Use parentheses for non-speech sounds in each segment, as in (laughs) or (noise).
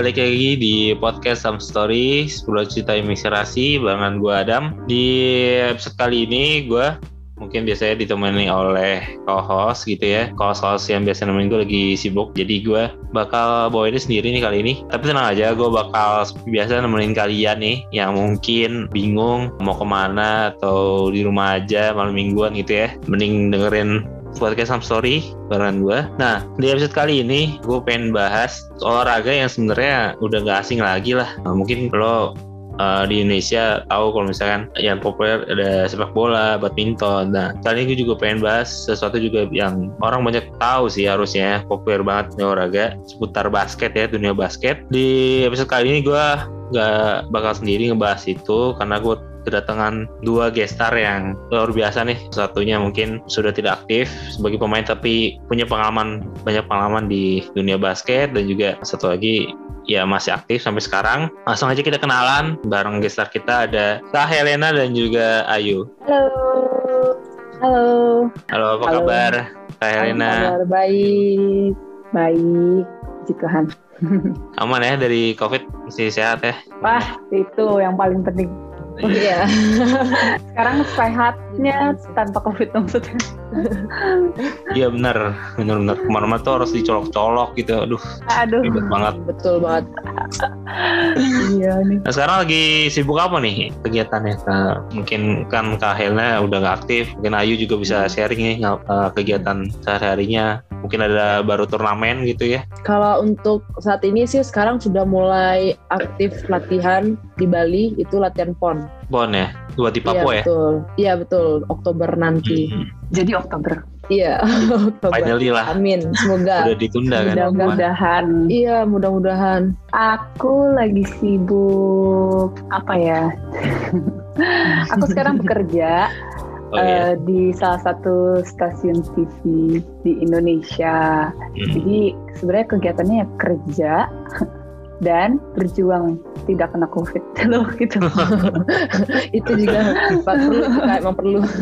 Balik lagi di podcast Some Story, 10 cerita inspirasi barengan gue Adam. Di episode kali ini gue mungkin biasanya ditemani oleh co-host gitu ya. Co-host yang biasa nemenin gue lagi sibuk, jadi gue bakal bawa ini sendiri nih kali ini. Tapi tenang aja, gue bakal biasa nemenin kalian nih yang mungkin bingung mau ke mana atau di rumah aja malam mingguan gitu ya. Mending dengerin podcast Some Story barengan gue. Nah, di episode kali ini gue pengen bahas olahraga yang sebenarnya udah gak asing lagi lah. Nah, mungkin lo uh, di Indonesia tahu kalau misalkan yang populer ada sepak bola, badminton. Nah, kali ini gue juga pengen bahas sesuatu juga yang orang banyak tahu sih harusnya populer banget di olahraga seputar basket ya, dunia basket. Di episode kali ini gue gak bakal sendiri ngebahas itu karena gue kedatangan dua gestar yang luar biasa nih. Satunya mungkin sudah tidak aktif sebagai pemain tapi punya pengalaman banyak pengalaman di dunia basket dan juga satu lagi ya masih aktif sampai sekarang. Langsung aja kita kenalan bareng gestar kita ada Kak Helena dan juga Ayu. Halo. Halo. Halo, apa Halo. kabar Kak Helena? Kabar baik. Baik, puji Tuhan. (laughs) Aman ya dari COVID, masih sehat ya? Wah, itu yang paling penting. Iya. (laughs) Sekarang sehatnya tanpa covid maksudnya. (laughs) Iya benar, benar benar. Ke mana-mana tuh harus dicolok-colok gitu. Aduh. Aduh. Ribet banget. Betul banget. iya nih. Nah sekarang lagi sibuk apa nih kegiatannya? Nah, mungkin kan Kak Helena udah nggak aktif. Mungkin Ayu juga bisa sharing nih uh, kegiatan sehari-harinya. Mungkin ada baru turnamen gitu ya? Kalau untuk saat ini sih sekarang sudah mulai aktif latihan di Bali itu latihan pon. Pon ya, buat di Papua iya, ya? Betul. Iya betul, Oktober nanti. Hmm. Jadi Oktober. Iya, (laughs) Oktober. Finally lah. Amin, semoga. Udah ditunda kan? Mudah-mudahan. Iya, mudah-mudahan. Aku lagi sibuk apa ya? (laughs) Aku sekarang bekerja oh, iya. uh, di salah satu stasiun TV di Indonesia. Hmm. Jadi sebenarnya kegiatannya ya kerja dan berjuang tidak kena covid. (laughs) Loh gitu. (laughs) Itu juga perlu emang perlu. (laughs)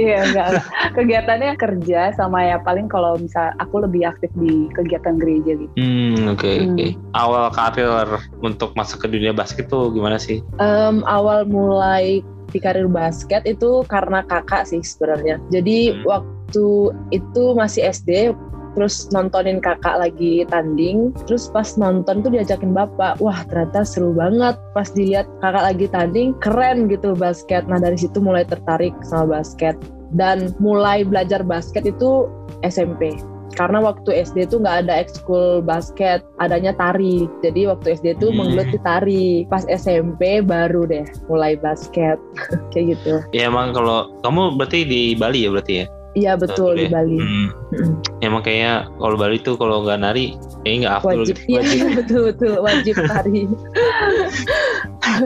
Iya enggak. Kegiatannya kerja sama ya paling kalau misal aku lebih aktif di kegiatan gereja gitu. Hmm oke okay, hmm. okay. awal karir untuk masuk ke dunia basket tuh gimana sih? Um, awal mulai di karir basket itu karena kakak sih sebenarnya. Jadi hmm. waktu itu masih SD terus nontonin kakak lagi tanding terus pas nonton tuh diajakin bapak wah ternyata seru banget pas dilihat kakak lagi tanding keren gitu basket nah dari situ mulai tertarik sama basket dan mulai belajar basket itu SMP karena waktu SD tuh nggak ada ekskul basket, adanya tari. Jadi waktu SD tuh hmm. menggeluti tari. Pas SMP baru deh mulai basket, (laughs) kayak gitu. Ya emang kalau kamu berarti di Bali ya berarti ya? Iya betul di Bali. Hmm. Hmm. Emang kayaknya kalau Bali tuh kalau nggak nari kayaknya nggak afdol wajib, gitu. Wajib. Iya (laughs) betul betul wajib (laughs) tari.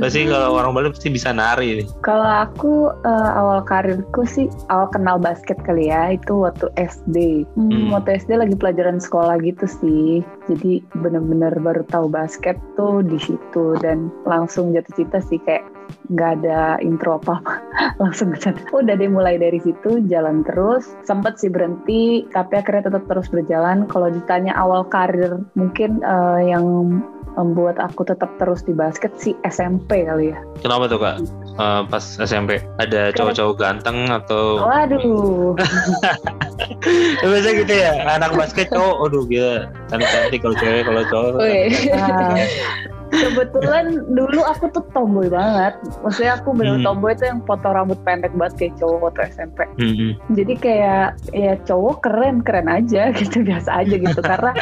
Pasti kalau orang Bali pasti bisa nari. Kalau aku uh, awal karirku sih awal kenal basket kali ya itu waktu SD. Hmm, hmm. Waktu SD lagi pelajaran sekolah gitu sih. Jadi bener-bener baru tahu basket tuh di situ dan langsung jatuh cinta sih kayak nggak ada intro apa apa (laughs) langsung ke udah deh mulai dari situ jalan terus sempet sih berhenti tapi akhirnya tetap terus berjalan kalau ditanya awal karir mungkin uh, yang membuat aku tetap terus di basket sih SMP kali ya. Kenapa tuh kak? Uh, pas SMP ada cowok-cowok ganteng atau? Waduh. (laughs) biasa gitu ya anak basket cowok, aduh dia cantik cantik kalau cewek kalau cowok. Kebetulan dulu aku tuh tomboy banget. Maksudnya aku bener Hmm. tomboy itu yang potong rambut pendek banget kayak cowok waktu SMP Hmm. jadi kayak ya cowok keren keren aja (laughs) gitu biasa aja gitu. Karena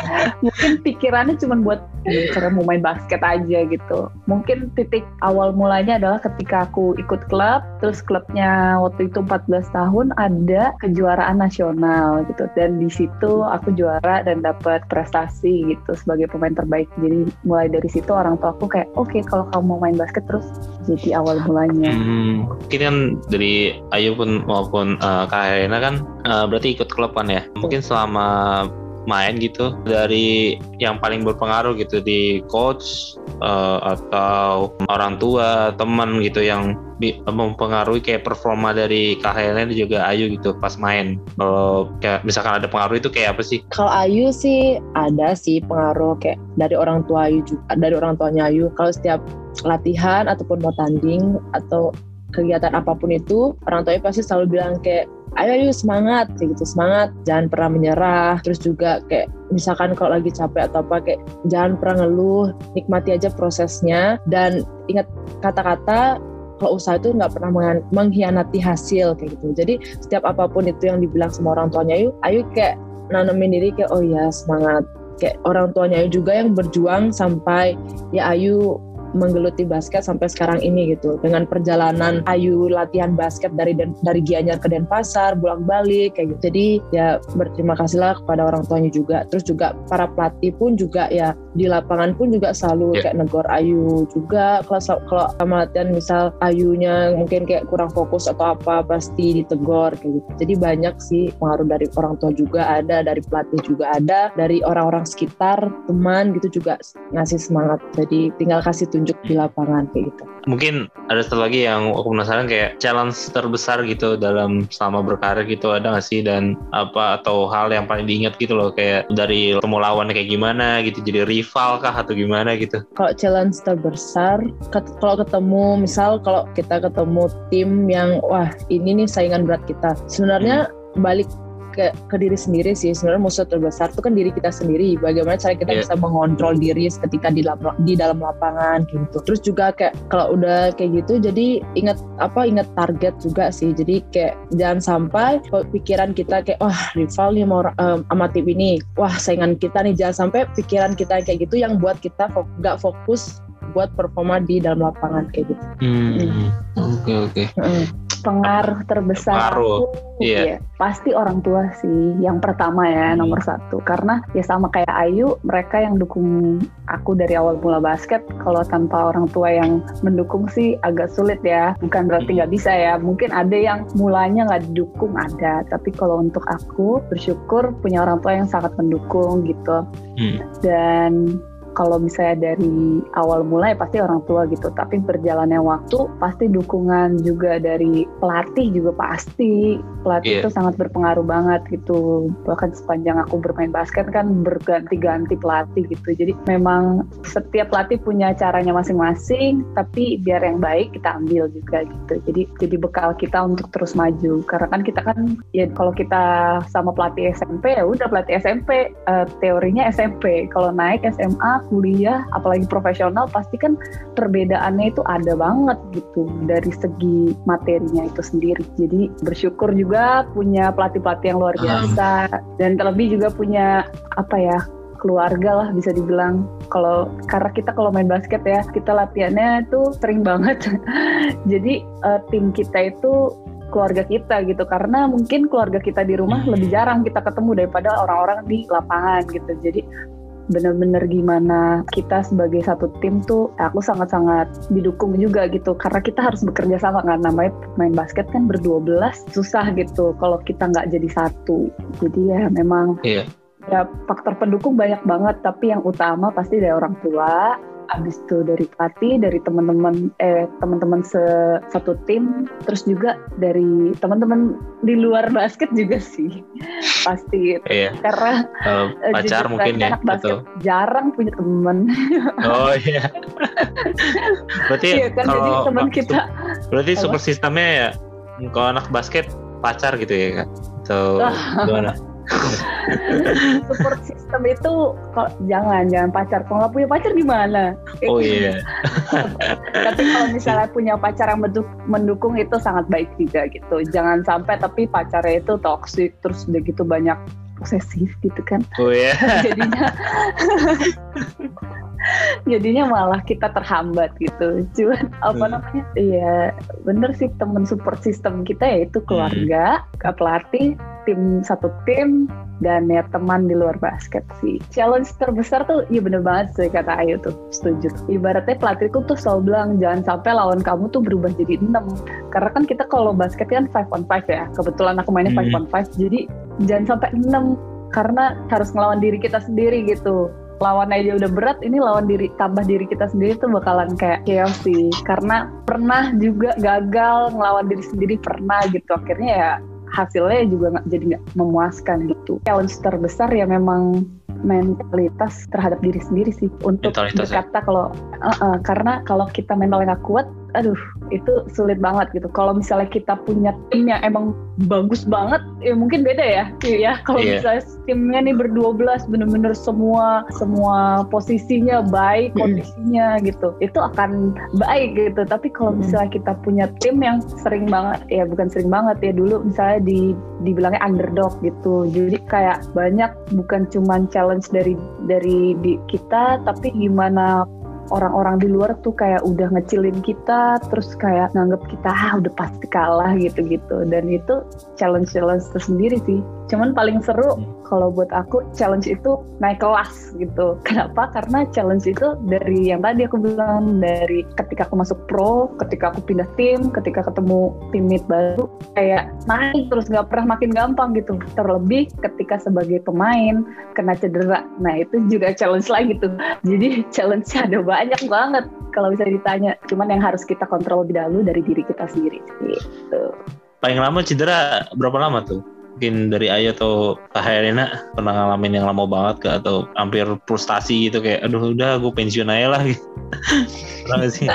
mungkin pikirannya cuma buat "Ya, cara mau main basket aja gitu. Mungkin titik awal mulanya adalah ketika aku ikut klub terus klubnya waktu itu 14 tahun ada kejuaraan nasional gitu. Dan di situ aku juara dan dapat prestasi gitu sebagai pemain terbaik. Jadi mulai dari situ orang tua aku kayak oke kalau kamu mau main basket terus jadi awal mulanya Hmm, mungkin kan dari Ayu pun maupun eh, Kak Helena kan eh, berarti ikut klub kan ya. Mungkin selama main gitu dari yang paling berpengaruh gitu di coach eh, atau orang tua, teman gitu yang mempengaruhi kayak performa dari dan juga Ayu gitu pas main. Kalau kayak misalkan ada pengaruh itu kayak apa sih? Kalau Ayu sih ada sih pengaruh kayak dari orang tua Ayu juga, dari orang tuanya Ayu. Kalau setiap latihan ataupun mau tanding atau kegiatan apa pun itu, orang tuanya pasti selalu bilang kayak ayo ayo semangat kayak gitu semangat jangan pernah menyerah. Terus juga kayak misalkan kalau lagi capek atau apa kayak jangan pernah ngeluh nikmati aja prosesnya. Dan ingat kata-kata kalau usaha itu nggak pernah mengkhianati hasil kayak gitu. Jadi setiap apa pun itu yang dibilang sama orang tuanya ayu ayu kayak nanemin diri kayak oh ya semangat. Kayak orang tuanya juga yang berjuang sampai ya Ayu menggeluti basket sampai sekarang ini gitu. Dengan perjalanan Ayu latihan basket dari Den- dari Gianyar ke Denpasar bolak-balik kayak gitu. Jadi ya berterima kasihlah kepada orang tuanya juga. Terus juga para pelatih pun juga ya di lapangan pun juga selalu Ya. kayak negor Ayu juga. Kalau kalau sama latihan misal Ayunya mungkin kayak kurang fokus atau apa pasti ditegor kayak gitu. Jadi banyak sih pengaruh dari orang tua juga ada dari pelatih juga ada dari orang-orang sekitar teman gitu juga ngasih semangat. Jadi tinggal kasih tunjuk di lapangan kayak gitu. Mungkin ada satu lagi yang aku penasaran kayak challenge terbesar gitu dalam selama berkarir gitu ada nggak sih? Dan apa atau hal yang paling diingat gitu loh kayak dari ketemu lawan kayak gimana gitu jadi rival kah atau gimana gitu? Kalau challenge terbesar kalau ketemu misal kalau kita ketemu tim yang wah ini nih saingan berat kita. Sebenarnya balik ke, ke diri sendiri sih. Sebenarnya musuh terbesar itu kan diri kita sendiri. Bagaimana cara kita Iya. bisa mengontrol diri ketika di dalam di dalam lapangan gitu. Terus juga kayak kalau udah kayak gitu jadi ingat apa ingat target juga sih. Jadi kayak jangan sampai pikiran kita kayak wah rival nih mau em, sama tim ini. Wah saingan kita nih. Jangan sampai pikiran kita kayak gitu yang buat kita nggak fokus buat performa di dalam lapangan kayak gitu. Hmm, oke oke. Heeh. Pengaruh terbesar Pengaruh, aku iya. ya, pasti orang tua sih yang pertama ya Hmm. nomor satu karena ya sama kayak Ayu mereka yang dukung aku dari awal mula basket kalau tanpa orang tua yang mendukung sih agak sulit ya bukan berarti Hmm. nggak bisa ya mungkin ada yang mulanya nggak didukung ada tapi kalau untuk aku bersyukur punya orang tua yang sangat mendukung gitu Hmm. dan kalau misalnya dari awal mulai pasti orang tua gitu. Tapi berjalannya waktu pasti dukungan juga dari pelatih juga pasti. Pelatih Iya. itu sangat berpengaruh banget gitu. Bahkan sepanjang aku bermain basket kan berganti-ganti pelatih gitu. Jadi memang setiap pelatih punya caranya masing-masing tapi biar yang baik kita ambil juga gitu. Jadi jadi bekal kita untuk terus maju. Karena kan kita kan ya kalau kita sama pelatih SMP ya udah pelatih SMP eh, teorinya SMP kalau naik SMA kuliah apalagi profesional pasti kan perbedaannya itu ada banget gitu dari segi materinya itu sendiri jadi bersyukur juga punya pelatih-pelatih yang luar Hmm. biasa dan terlebih juga punya apa ya keluarga lah bisa dibilang kalau karena kita kalau main basket ya kita latihannya itu sering banget (laughs) jadi eh, tim kita itu keluarga kita gitu karena mungkin keluarga kita di rumah Hmm. lebih jarang kita ketemu daripada orang-orang di lapangan gitu jadi bener-bener gimana kita sebagai satu tim tuh aku sangat-sangat didukung juga gitu karena kita harus bekerja sama kan namanya main basket kan berdua belas susah gitu kalau kita nggak jadi satu jadi ya memang Iya. ya faktor pendukung banyak banget tapi yang utama pasti dari orang tua abis itu dari pelatih dari teman-teman eh teman-teman se- satu tim terus juga dari teman-teman di luar basket juga sih (laughs) pasti Iya. karena eh, pacar mungkin ya anak basket atau jarang punya teman (laughs) oh iya. berarti iya kan jadi kalau teman kita berarti Apa? super sistemnya ya kalau anak basket pacar gitu ya kan atau Ah. gimana? (laughs) support system itu kok jangan jangan pacar. Kalau nggak punya pacar gimana? Oh iya. (laughs) Tapi kalau misalnya punya pacar yang mendukung itu sangat baik juga gitu. Jangan sampai tapi pacarnya itu toxic terus udah gitu banyak posesif gitu kan oh iya (laughs) jadinya (laughs) jadinya malah kita terhambat gitu cuman apa hmm. namanya iya bener sih temen support system kita yaitu keluarga hmm. pelatih tim satu tim dan ya teman di luar basket sih. Challenge terbesar tuh iya bener banget sih kata Ayu tuh, setuju. Ibaratnya pelatihku tuh selalu bilang jangan sampai lawan kamu tuh berubah jadi 6. Karena kan kita kalau basket kan 5 on 5 ya. Kebetulan aku mainnya 5 hmm. on 5 jadi jangan sampai 6 karena harus ngelawan diri kita sendiri gitu lawan aja udah berat ini lawan diri tambah diri kita sendiri tuh bakalan kayak chaos sih karena pernah juga gagal ngelawan diri sendiri pernah gitu akhirnya ya hasilnya juga nggak jadi nggak memuaskan gitu challenge terbesar ya memang mentalitas terhadap diri sendiri sih untuk ya? berkata ya? kalau uh -uh, karena kalau kita mentalnya nggak kuat aduh itu sulit banget gitu. Kalau misalnya kita punya tim yang emang bagus banget ya mungkin beda ya ya. Kalau yeah. misalnya timnya nih berdua belas bener-bener semua semua posisinya baik kondisinya gitu itu akan baik gitu. Tapi kalau misalnya kita punya tim yang sering banget ya bukan sering banget ya dulu misalnya di dibilangnya underdog gitu. Jadi kayak banyak bukan cuman challenge dari dari di kita tapi gimana orang-orang di luar tuh kayak udah ngecilin kita terus kayak nganggep kita ah udah pasti kalah gitu-gitu. Dan itu challenge-challenge tersendiri sih cuman paling seru hmm. kalau buat aku challenge itu naik kelas gitu. (laughs) Kenapa? Karena challenge itu dari yang tadi aku bilang dari ketika aku masuk pro ketika aku pindah tim ketika ketemu teammate baru kayak naik terus nggak pernah makin gampang gitu. Terlebih ketika sebagai pemain kena cedera. Nah itu juga challenge lagi tuh. Jadi (laughs) challenge ada banyak banget kalau bisa ditanya. Cuman yang harus kita kontrol lebih dahulu dari diri kita sendiri gitu. Paling lama cedera berapa lama tuh mungkin dari Ayu atau Kak Herina pernah ngalamin yang lama banget ke atau hampir frustasi gitu kayak aduh udah gue pensiun aja lah gitu. (laughs) pernah gak sih?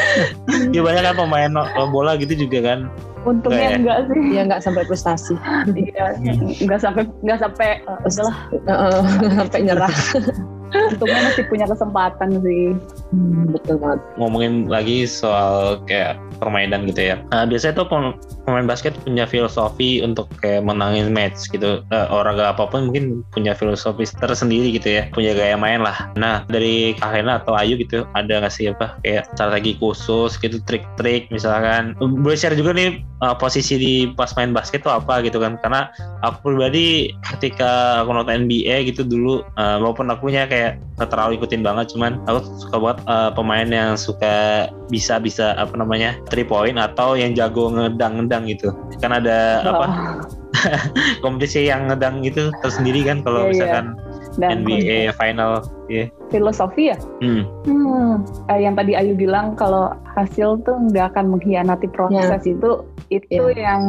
(laughs) ya banyak kan pemain bola gitu juga kan Untungnya enggak, ya? sih. Ya enggak sampai frustasi. Iya, enggak sampai enggak sampai uh, udahlah. Uh, (laughs) sampai nyerah. untungnya masih punya kesempatan sih hmm, betul banget. Ngomongin lagi soal kayak permainan gitu ya. Nah, biasanya tuh pemain basket punya filosofi untuk kayak menangin match gitu. Uh, olahraga apa pun mungkin punya filosofi tersendiri gitu ya. Punya gaya main lah. Nah dari Kalena atau Ayu gitu ada nggak sih apa kayak strategi khusus gitu trik-trik misalkan? Boleh share juga nih uh, posisi di pas main basket tuh apa gitu kan? Karena aku pribadi ketika aku nonton NBA gitu dulu uh, maupun aku punya kayak terlalu ikutin banget cuman aku suka buat uh, pemain yang suka bisa bisa apa namanya three point atau yang jago ngedang-ngedang gitu kan ada oh. apa (laughs) kompetisi yang ngedang gitu tersendiri kan kalau yeah, iya. misalkan yeah. NBA final yeah. filosofi ya hmm. Hmm, eh, yang tadi Ayu bilang kalau hasil tuh nggak akan mengkhianati proses yeah. itu itu yeah. yang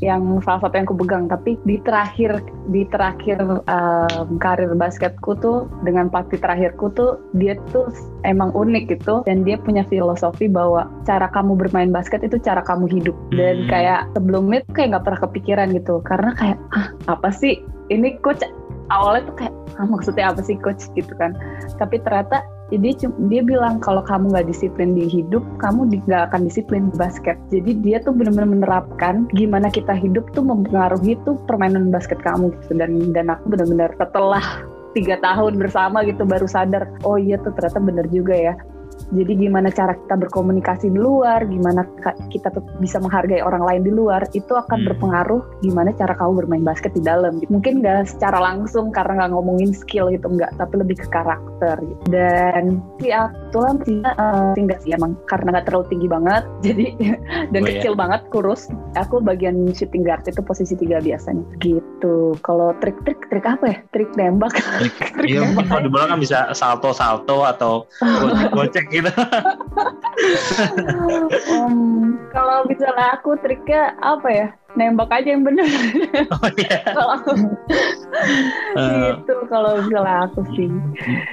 yang salah satu yang aku pegang tapi di terakhir di terakhir um, karir basketku tuh dengan pelatih terakhirku tuh dia tuh emang unik gitu dan dia punya filosofi bahwa cara kamu bermain basket itu cara kamu hidup dan hmm. kayak sebelumnya tuh kayak nggak pernah kepikiran gitu karena kayak ah apa sih ini coach awalnya tuh kayak ah, maksudnya apa sih coach? Gitu kan. Tapi ternyata jadi dia bilang kalau kamu nggak disiplin di hidup kamu nggak akan disiplin di basket. Jadi dia tuh benar-benar menerapkan gimana kita hidup tuh mempengaruhi tuh permainan basket kamu gitu. Dan dan aku benar-benar setelah tiga tahun bersama gitu baru sadar oh iya tuh ternyata benar juga ya jadi gimana cara kita berkomunikasi di luar, gimana kita bisa menghargai orang lain di luar, itu akan hmm. berpengaruh gimana cara kamu bermain basket di dalam. Gitu. Mungkin nggak secara langsung karena nggak ngomongin skill gitu nggak, tapi lebih ke karakter. Gitu. Dan si Atulan sih uh, tinggal sih emang karena nggak terlalu tinggi banget, (laughs) jadi dan oh, iya. kecil iya. banget kurus. Aku bagian shooting guard itu posisi tiga biasanya. Gitu. Kalau trik-trik trik apa ya? Trik nembak. (laughs) trik iya, mungkin kalau di bola kan bisa salto-salto atau (laughs) gocek gitu. (laughs) um, kalau misalnya aku triknya apa ya? Nembak aja yang bener. (laughs) Oh iya. Kalau aku (laughs) Eh, gitu kalau misalnya aku sih.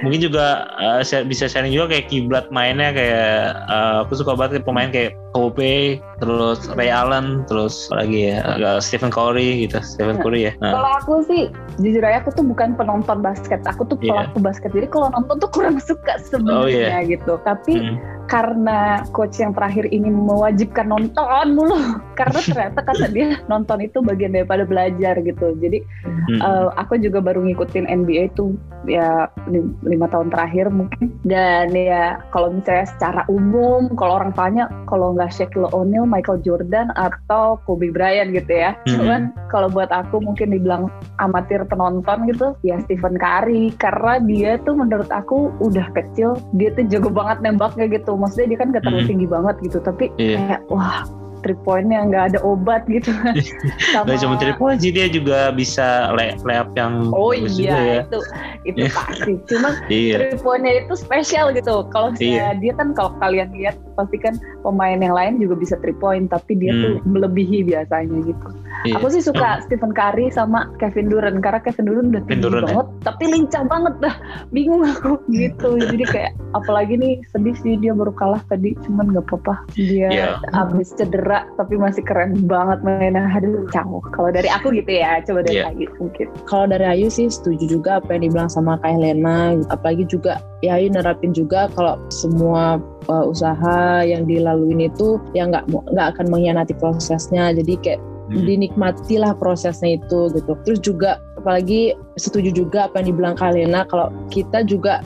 mungkin juga share- bisa sharing juga kayak kiblat mainnya kayak eh, aku suka banget pemain kayak Kobe, terus Ray Allen, terus lagi ya agak Stephen Curry gitu, Stephen Curry ya. Nah, Kalau aku sih jujur aja aku tuh bukan penonton basket, aku tuh Iya. pelaku basket. Jadi kalau nonton tuh kurang suka sebenarnya gitu. Tapi hmm, karena coach yang terakhir ini mewajibkan nonton mulu, (laughs) karena ternyata kata dia nonton itu bagian daripada belajar gitu. Jadi hmm. Eh, aku juga baru ngikutin NBA itu ya lim- lima tahun terakhir mungkin dan ya kalau misalnya secara umum kalau orang tanya kalau nggak Shaquille O'Neal, Michael Jordan atau Kobe Bryant gitu ya Mhm. cuman kalau buat aku mungkin dibilang amatir penonton gitu ya Stephen Curry karena dia tuh menurut aku udah kecil dia tuh jago banget nembaknya gitu maksudnya dia kan gak terlalu Mhm. tinggi banget gitu tapi Iya. kayak wah three pointnya nggak ada obat gitu (laughs) Sama- Gak cuma three point sih dia juga bisa lay, layup yang Oh bagus juga iya ya. itu itu Iya. pasti. Cuma (laughs) Iya. three point-nya itu spesial gitu. Kalau misalnya dia kan kalau kalian lihat pasti kan pemain yang lain juga bisa three point tapi dia Hmm. tuh melebihi biasanya gitu. Iya. Aku sih suka Stephen Curry sama Kevin Durant karena Kevin Durant udah tinggi Durant, ya? banget tapi lincah banget dah. Bingung aku (laughs) gitu. Jadi kayak apalagi nih sedih sih dia baru kalah tadi cuman nggak apa-apa. Dia Iya. abis cedera tapi masih keren banget mainnya. Aduh, caw. Kalau dari aku gitu ya, coba dari Iya. lagi mungkin. Kalau dari Ayu sih setuju juga apa yang dibilang sama Kak Helena. Apalagi juga ya Ayu nerapin juga kalau semua uh, usaha yang dilaluin itu ya nggak nggak akan mengkhianati prosesnya. Jadi kayak Hmm. dinikmatilah prosesnya itu gitu. Terus juga apalagi setuju juga apa yang dibilang Kak Helena kalau kita juga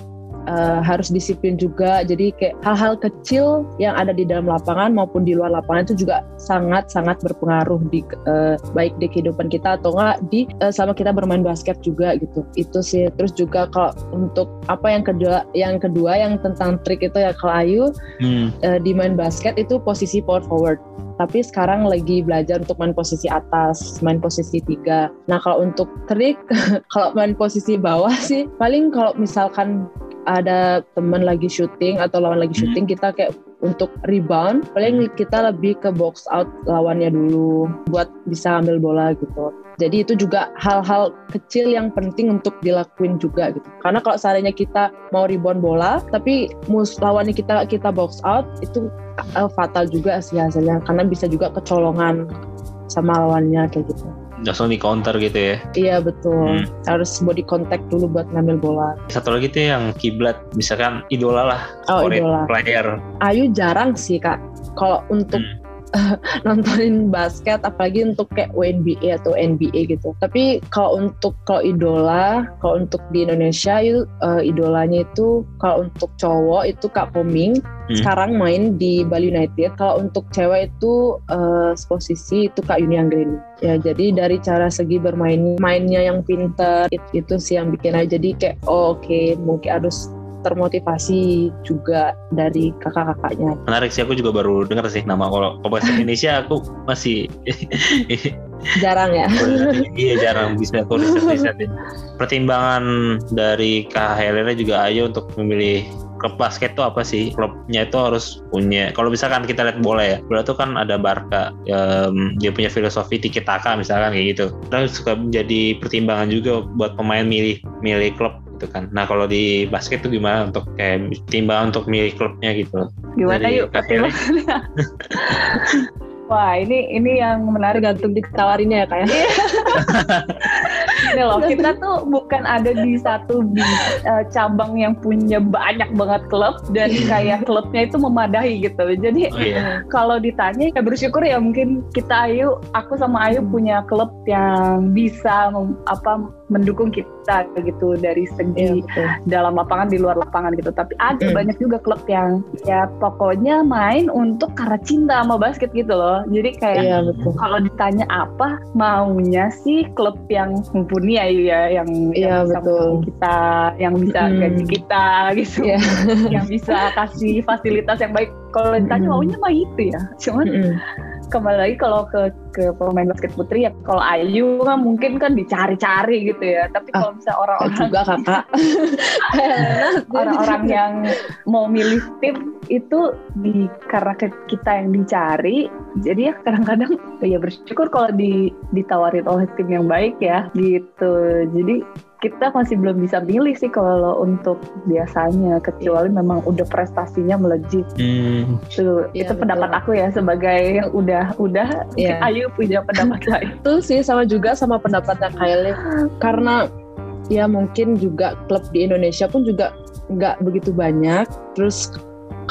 uh, harus disiplin juga. Jadi kayak hal-hal kecil yang ada di dalam lapangan maupun di luar lapangan itu juga sangat-sangat berpengaruh di uh, baik di kehidupan kita atau enggak di uh, sama kita bermain basket juga gitu. Itu sih. Terus juga kalau untuk apa yang kedua yang kedua yang tentang trik itu ya kalau Ayu Hmm. uh, di main basket itu posisi power forward. Tapi sekarang lagi belajar untuk main posisi atas, main posisi tiga. Nah kalau untuk trik, (laughs) kalau main posisi bawah sih, paling kalau misalkan ada teman lagi syuting atau lawan lagi Hmm. syuting, kita kayak untuk rebound, paling kita lebih ke box out lawannya dulu buat bisa ambil bola gitu. Jadi itu juga hal-hal kecil yang penting untuk dilakuin juga gitu. Karena kalau seandainya kita mau rebound bola, tapi mus lawannya kita kita box out, itu uh, fatal juga sih hasilnya. Karena bisa juga kecolongan sama lawannya kayak gitu. Langsung di counter gitu ya. Iya betul. Hmm. Harus body contact dulu buat ngambil bola. Satu lagi tuh yang kiblat, misalkan idola lah, Oh idola. player. Ayu jarang sih kak. Kalau untuk (laughs) nontonin basket apalagi untuk kayak WNBA atau NBA gitu. Tapi kalau untuk kalau idola, kalau untuk di Indonesia itu eh, idolanya itu kalau untuk cowok itu Kak Koming Hmm. sekarang main di Bali United. Kalau untuk cewek itu eh, posisi itu Kak Yuni Anggreni. Ya jadi dari cara segi bermain mainnya yang pinter it- itu sih yang bikin aja jadi kayak oh, oke mungkin harus termotivasi juga dari kakak-kakaknya. Menarik sih, aku juga baru dengar sih nama kalau bahasa Indonesia aku masih (laughs) Jarang ya. (laughs) iya jarang bisa aku riset-risetin. Pertimbangan dari Kak Helena juga Ayo untuk memilih klub basket tuh apa sih? Klubnya itu harus punya. Kalau misalkan kita lihat bola ya, bola tuh kan ada Barca, em, dia punya filosofi tiki taka misalkan kayak gitu. Dan suka menjadi pertimbangan juga buat pemain milih milih klub gitu kan. Nah kalau di basket tuh gimana untuk kayak pertimbangan untuk milih klubnya gitu? Gimana Dari yuk pertimbangannya? (laughs) Wah ini ini yang menarik Tergantung ditawarinnya ya kayak. (laughs) ini loh kita tuh bukan ada di satu eh, cabang yang punya banyak banget klub dan kayak klubnya itu memadahi gitu jadi Oh iya. kalau ditanya ya bersyukur ya mungkin kita Ayu aku sama Ayu punya klub yang bisa mem- apa mendukung kita gitu dari Iya segi betul. dalam lapangan di luar lapangan gitu tapi ada Mm. banyak juga klub yang ya pokoknya main untuk karena cinta sama basket gitu loh jadi kayak Iya betul. kalau ditanya apa maunya sih klub yang ya ya yang, Iya, yang bisa betul. kita yang bisa Mm. gaji kita gitu Iya. yang bisa kasih fasilitas yang baik kalau ditanya Mm. maunya mah itu ya cuman Mm-mm. Kembali lagi kalau ke ke pemain basket putri ya kalau Ayu kan mungkin kan dicari-cari gitu ya tapi Ah, kalau misalnya orang-orang juga kakak. (laughs) Orang-orang yang mau milih tim itu di karena kita yang dicari jadi ya kadang-kadang ya bersyukur kalau di ditawarin oleh tim yang baik ya gitu jadi kita masih belum bisa milih sih kalau untuk biasanya kecuali memang udah prestasinya melejit. Hmm. Tuh, ya, itu betul. pendapat aku ya sebagai yang udah udah ya. (laughs) Ayu punya pendapat (laughs) lain. itu sih sama juga sama pendapatnya Kylie karena ya mungkin juga klub di Indonesia pun juga nggak begitu banyak. Terus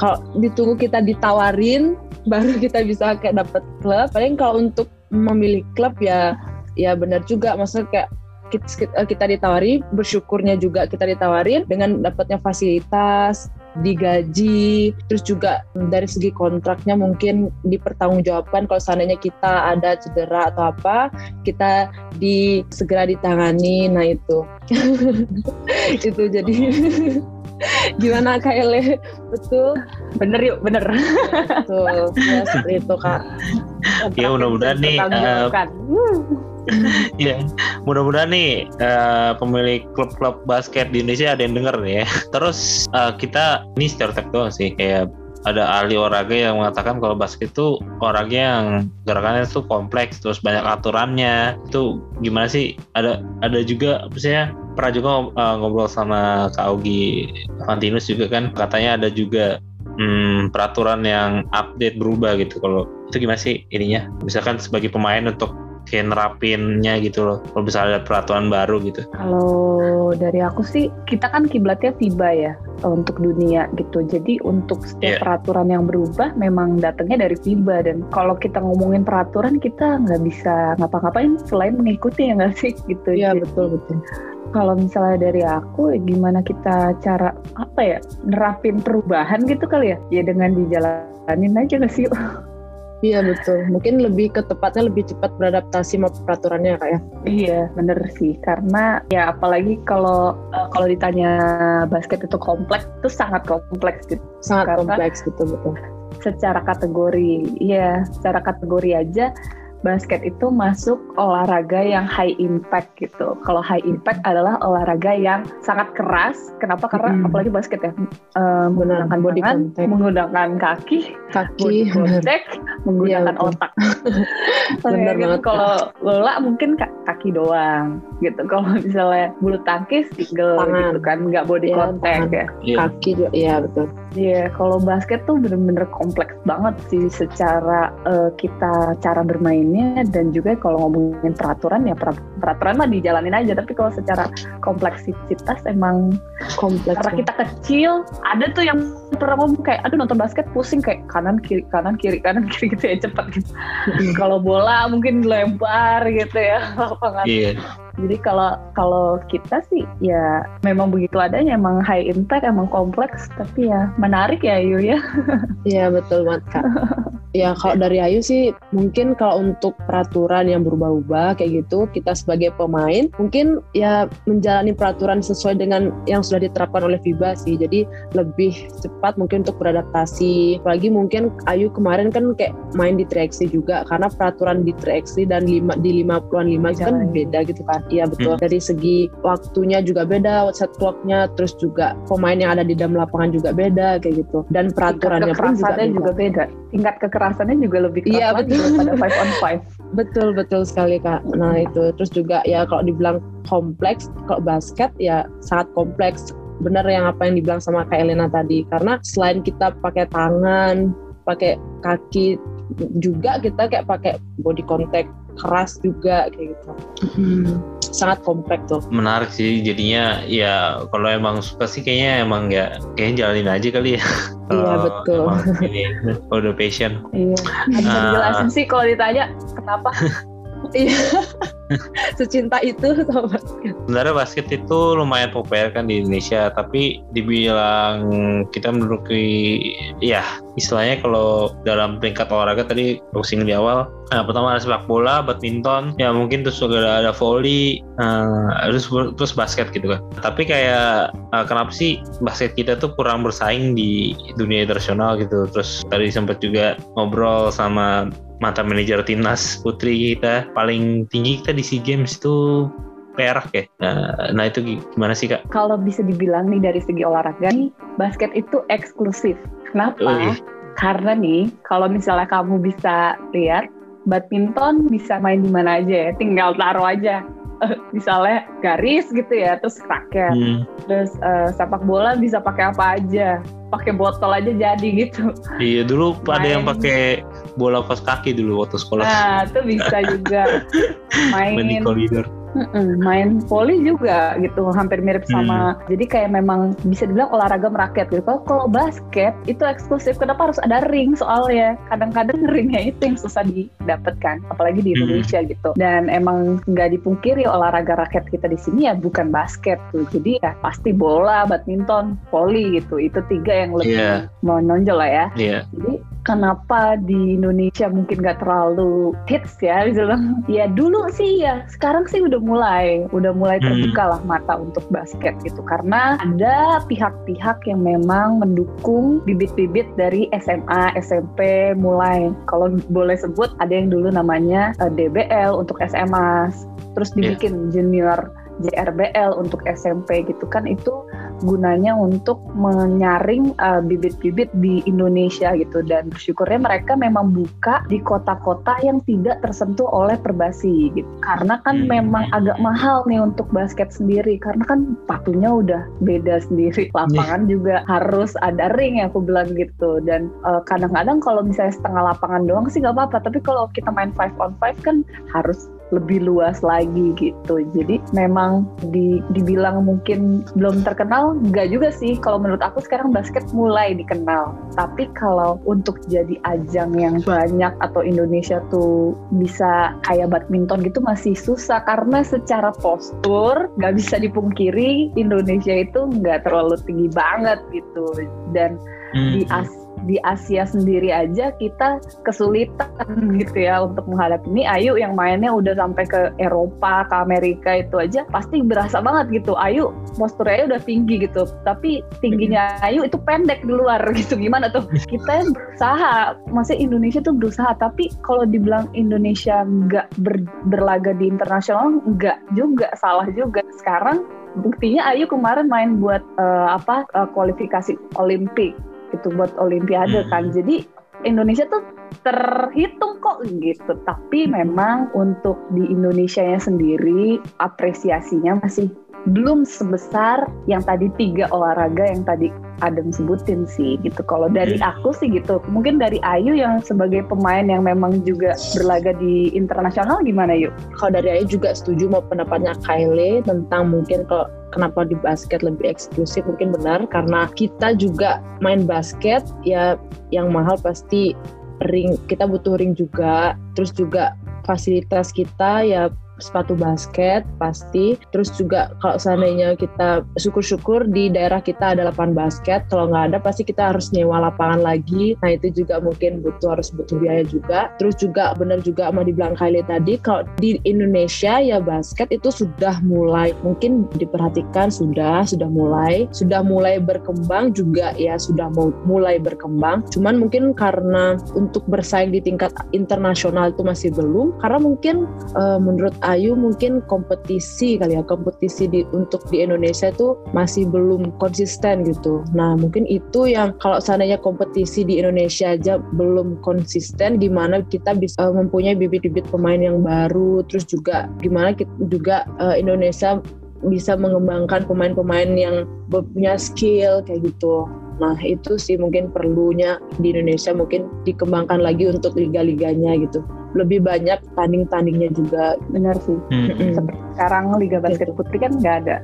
kalau ditunggu kita ditawarin (laughs) baru kita bisa kayak dapat klub. Paling kalau untuk memilih klub ya ya benar juga maksudnya kayak kita, kita ditawari bersyukurnya juga kita ditawarin dengan dapatnya fasilitas digaji terus juga dari segi kontraknya mungkin dipertanggungjawabkan kalau seandainya kita ada cedera atau apa kita di segera ditangani. Nah itu. (laughs) Itu jadi gimana kak Ele? Betul? Bener yuk bener. Betul ya seperti itu kak. Ya mudah-mudahan nih uh, (laughs) ya mudah-mudahan nih uh, pemilik klub-klub basket di Indonesia ada yang denger nih ya. Terus uh, kita ini stereotip doang sih kayak ada ahli olahraga yang mengatakan kalau basket itu orangnya yang gerakannya itu kompleks terus banyak aturannya. Itu gimana sih? Ada ada juga apa sih ya pernah juga uh, ngobrol sama Kak Augie Fantinus juga kan? Katanya ada juga hmm, peraturan yang update berubah gitu. Kalau itu gimana sih ininya? Misalkan sebagai pemain untuk kayak nerapinnya gitu loh. Kalau bisa ada peraturan baru gitu. Kalau dari aku sih kita kan kiblatnya FIBA ya untuk dunia gitu. Jadi untuk setiap yeah. peraturan yang berubah memang datangnya dari FIBA. Dan kalau kita ngomongin peraturan kita nggak bisa ngapa-ngapain selain mengikuti ya nggak sih? Gitu. Ya yeah, betul betul. kalau misalnya dari aku gimana kita cara apa ya nerapin perubahan gitu kali ya? Ya dengan dijalanin aja nggak sih (laughs) Iya betul. Mungkin lebih ke tepatnya lebih cepat beradaptasi sama peraturannya kak ya. Iya bener sih. Karena ya apalagi kalau uh, kalau ditanya basket itu kompleks itu sangat kompleks gitu. Sangat Karena kompleks gitu betul. Secara kategori, iya secara kategori aja basket itu masuk olahraga yang high impact gitu. Kalau high impact adalah olahraga yang sangat keras. Kenapa? Karena hmm. apalagi basket ya um, menggunakan body contact. menggunakan kaki, kaki, body contact, menggunakan ya, otak. (laughs) Benar gitu. banget. Kalau bola mungkin kaki doang gitu. Kalau misalnya bulu tangkis tinggal gitu kan, nggak body ya, contact tangan. ya. Iya. Kaki juga, iya betul. Iya, yeah, kalau basket tuh bener-bener kompleks banget sih secara uh, kita cara bermainnya dan juga kalau ngomongin peraturan ya peraturan mah dijalanin aja tapi kalau secara kompleksitas emang kompleks. Karena kita kecil, ada tuh yang pernah ngomong kayak aduh nonton basket pusing kayak kanan kiri kanan kiri kanan (laughs) kiri gitu ya cepet gitu. kalau bola mungkin lempar gitu ya (laughs) lapangan. Yeah jadi kalau kalau kita sih ya memang begitu adanya emang high impact emang kompleks tapi ya menarik ya Ayu ya. (laughs) Iya betul banget kak. ya kalau dari Ayu sih mungkin kalau untuk peraturan yang berubah-ubah kayak gitu kita sebagai pemain mungkin ya menjalani peraturan sesuai dengan yang sudah diterapkan oleh FIBA sih. Jadi lebih cepat mungkin untuk beradaptasi. Apalagi mungkin Ayu kemarin kan kayak main di 3 juga karena peraturan di 3 dan lima di 50-an 5 itu kan beda gitu kan. Iya betul. Hmm. Dari segi waktunya juga beda, set clocknya, terus juga pemain yang ada di dalam lapangan juga beda kayak gitu. Dan peraturannya pun juga, beda. juga beda. Tingkat kekerasannya juga lebih keras iya, betul. pada five on five. (laughs) betul betul sekali kak. Nah itu terus juga ya kalau dibilang kompleks, kalau basket ya sangat kompleks. Benar yang apa yang dibilang sama Kak Elena tadi. Karena selain kita pakai tangan, pakai kaki juga kita kayak pakai body contact keras juga kayak gitu. Hmm sangat kompleks tuh. Menarik sih jadinya ya kalau emang suka sih kayaknya emang ya kayaknya jalanin aja kali ya. Iya betul. Ini udah passion. Iya. Uh, dijelasin sih kalau ditanya kenapa (laughs) Iya. (laughs) Secinta itu sama basket. Sebenarnya basket itu lumayan populer kan di Indonesia, tapi dibilang kita menduduki ya istilahnya kalau dalam peringkat olahraga tadi boxing di awal Nah, pertama ada sepak bola, badminton, ya mungkin terus juga ada, ada volley, uh, terus terus basket gitu kan. Tapi kayak uh, kenapa sih basket kita tuh kurang bersaing di dunia internasional gitu. Terus tadi sempat juga ngobrol sama mantan manajer timnas putri kita paling tinggi kita di SEA Games itu perak ya. Nah, nah itu gimana sih kak? Kalau bisa dibilang nih dari segi olahraga nih, basket itu eksklusif. Kenapa? Ui. Karena nih, kalau misalnya kamu bisa lihat, badminton bisa main di mana aja ya, tinggal taruh aja. Misalnya garis gitu ya, terus raket, hmm. terus uh, sepak bola bisa pakai apa aja, pakai botol aja jadi gitu. Iya dulu main. ada yang pakai bola kos kaki dulu waktu sekolah. Nah itu bisa juga main. (laughs) Main di koridor Mm-mm, main volley juga gitu hampir mirip sama hmm. jadi kayak memang bisa dibilang olahraga merakyat gitu kalau kalau basket itu eksklusif kenapa harus ada ring soalnya kadang-kadang (laughs) ringnya itu yang susah didapatkan apalagi di hmm. Indonesia hmm. gitu dan emang nggak dipungkiri olahraga rakyat kita di sini ya bukan basket tuh jadi ya pasti bola badminton volley gitu itu tiga yang lebih yeah. menonjol lah ya yeah. jadi kenapa di Indonesia mungkin gak terlalu hits ya bilang ya dulu sih ya sekarang sih udah mulai udah mulai hmm. terbuka lah mata untuk basket gitu karena ada pihak-pihak yang memang mendukung bibit-bibit dari SMA SMP mulai kalau boleh sebut ada yang dulu namanya eh, DBL untuk SMA terus iya. dibikin yeah. junior JRBL untuk SMP gitu kan itu gunanya untuk menyaring uh, bibit-bibit di Indonesia gitu. Dan bersyukurnya mereka memang buka di kota-kota yang tidak tersentuh oleh perbasi gitu. Karena kan hmm. memang agak mahal nih untuk basket sendiri. Karena kan patunya udah beda sendiri. Lapangan yeah. juga harus ada ring ya aku bilang gitu. Dan uh, kadang-kadang kalau misalnya setengah lapangan doang sih nggak apa-apa. Tapi kalau kita main five on five kan harus lebih luas lagi gitu. Jadi memang di, dibilang mungkin belum terkenal, enggak juga sih. Kalau menurut aku sekarang basket mulai dikenal. Tapi kalau untuk jadi ajang yang banyak atau Indonesia tuh bisa kayak badminton gitu masih susah karena secara postur nggak bisa dipungkiri Indonesia itu nggak terlalu tinggi banget gitu dan hmm. di As di Asia sendiri aja kita kesulitan (laughs) gitu ya untuk menghadapi. Ini Ayu yang mainnya udah sampai ke Eropa ke Amerika itu aja pasti berasa banget gitu. Ayu posturnya udah tinggi gitu. Tapi tingginya Ayu itu pendek di luar (laughs) gitu. Gimana tuh? Kita berusaha. Masih Indonesia tuh berusaha. Tapi kalau dibilang Indonesia nggak ber, berlaga di internasional nggak juga. Salah juga. Sekarang buktinya Ayu kemarin main buat uh, apa uh, kualifikasi Olimpik itu buat Olimpiade hmm. kan. Jadi Indonesia tuh terhitung kok gitu. Tapi memang untuk di Indonesia-nya sendiri apresiasinya masih belum sebesar yang tadi tiga olahraga yang tadi Adam sebutin sih gitu. Kalau dari aku sih gitu. Mungkin dari Ayu yang sebagai pemain yang memang juga berlaga di internasional gimana yuk? Kalau dari Ayu juga setuju mau pendapatnya Kylie tentang mungkin kalau kenapa di basket lebih eksklusif mungkin benar karena kita juga main basket ya yang mahal pasti ring kita butuh ring juga terus juga fasilitas kita ya sepatu basket pasti. Terus juga kalau seandainya kita syukur-syukur di daerah kita ada lapangan basket, kalau nggak ada pasti kita harus nyewa lapangan lagi. Nah itu juga mungkin butuh harus butuh biaya juga. Terus juga benar juga mau dibilang Kylie tadi, kalau di Indonesia ya basket itu sudah mulai mungkin diperhatikan sudah sudah mulai sudah mulai berkembang juga ya sudah mulai berkembang. Cuman mungkin karena untuk bersaing di tingkat internasional itu masih belum karena mungkin uh, menurut Ayu mungkin kompetisi kali ya kompetisi di untuk di Indonesia itu masih belum konsisten gitu. Nah mungkin itu yang kalau seandainya kompetisi di Indonesia aja belum konsisten, gimana kita bisa uh, mempunyai bibit-bibit pemain yang baru, terus juga gimana kita juga uh, Indonesia bisa mengembangkan pemain-pemain yang punya skill kayak gitu. Nah itu sih mungkin perlunya di Indonesia mungkin dikembangkan lagi untuk liga-liganya gitu. Lebih banyak tanding-tandingnya juga. Benar sih. Hmm. Sekarang Liga Basket gitu. Putri kan nggak ada.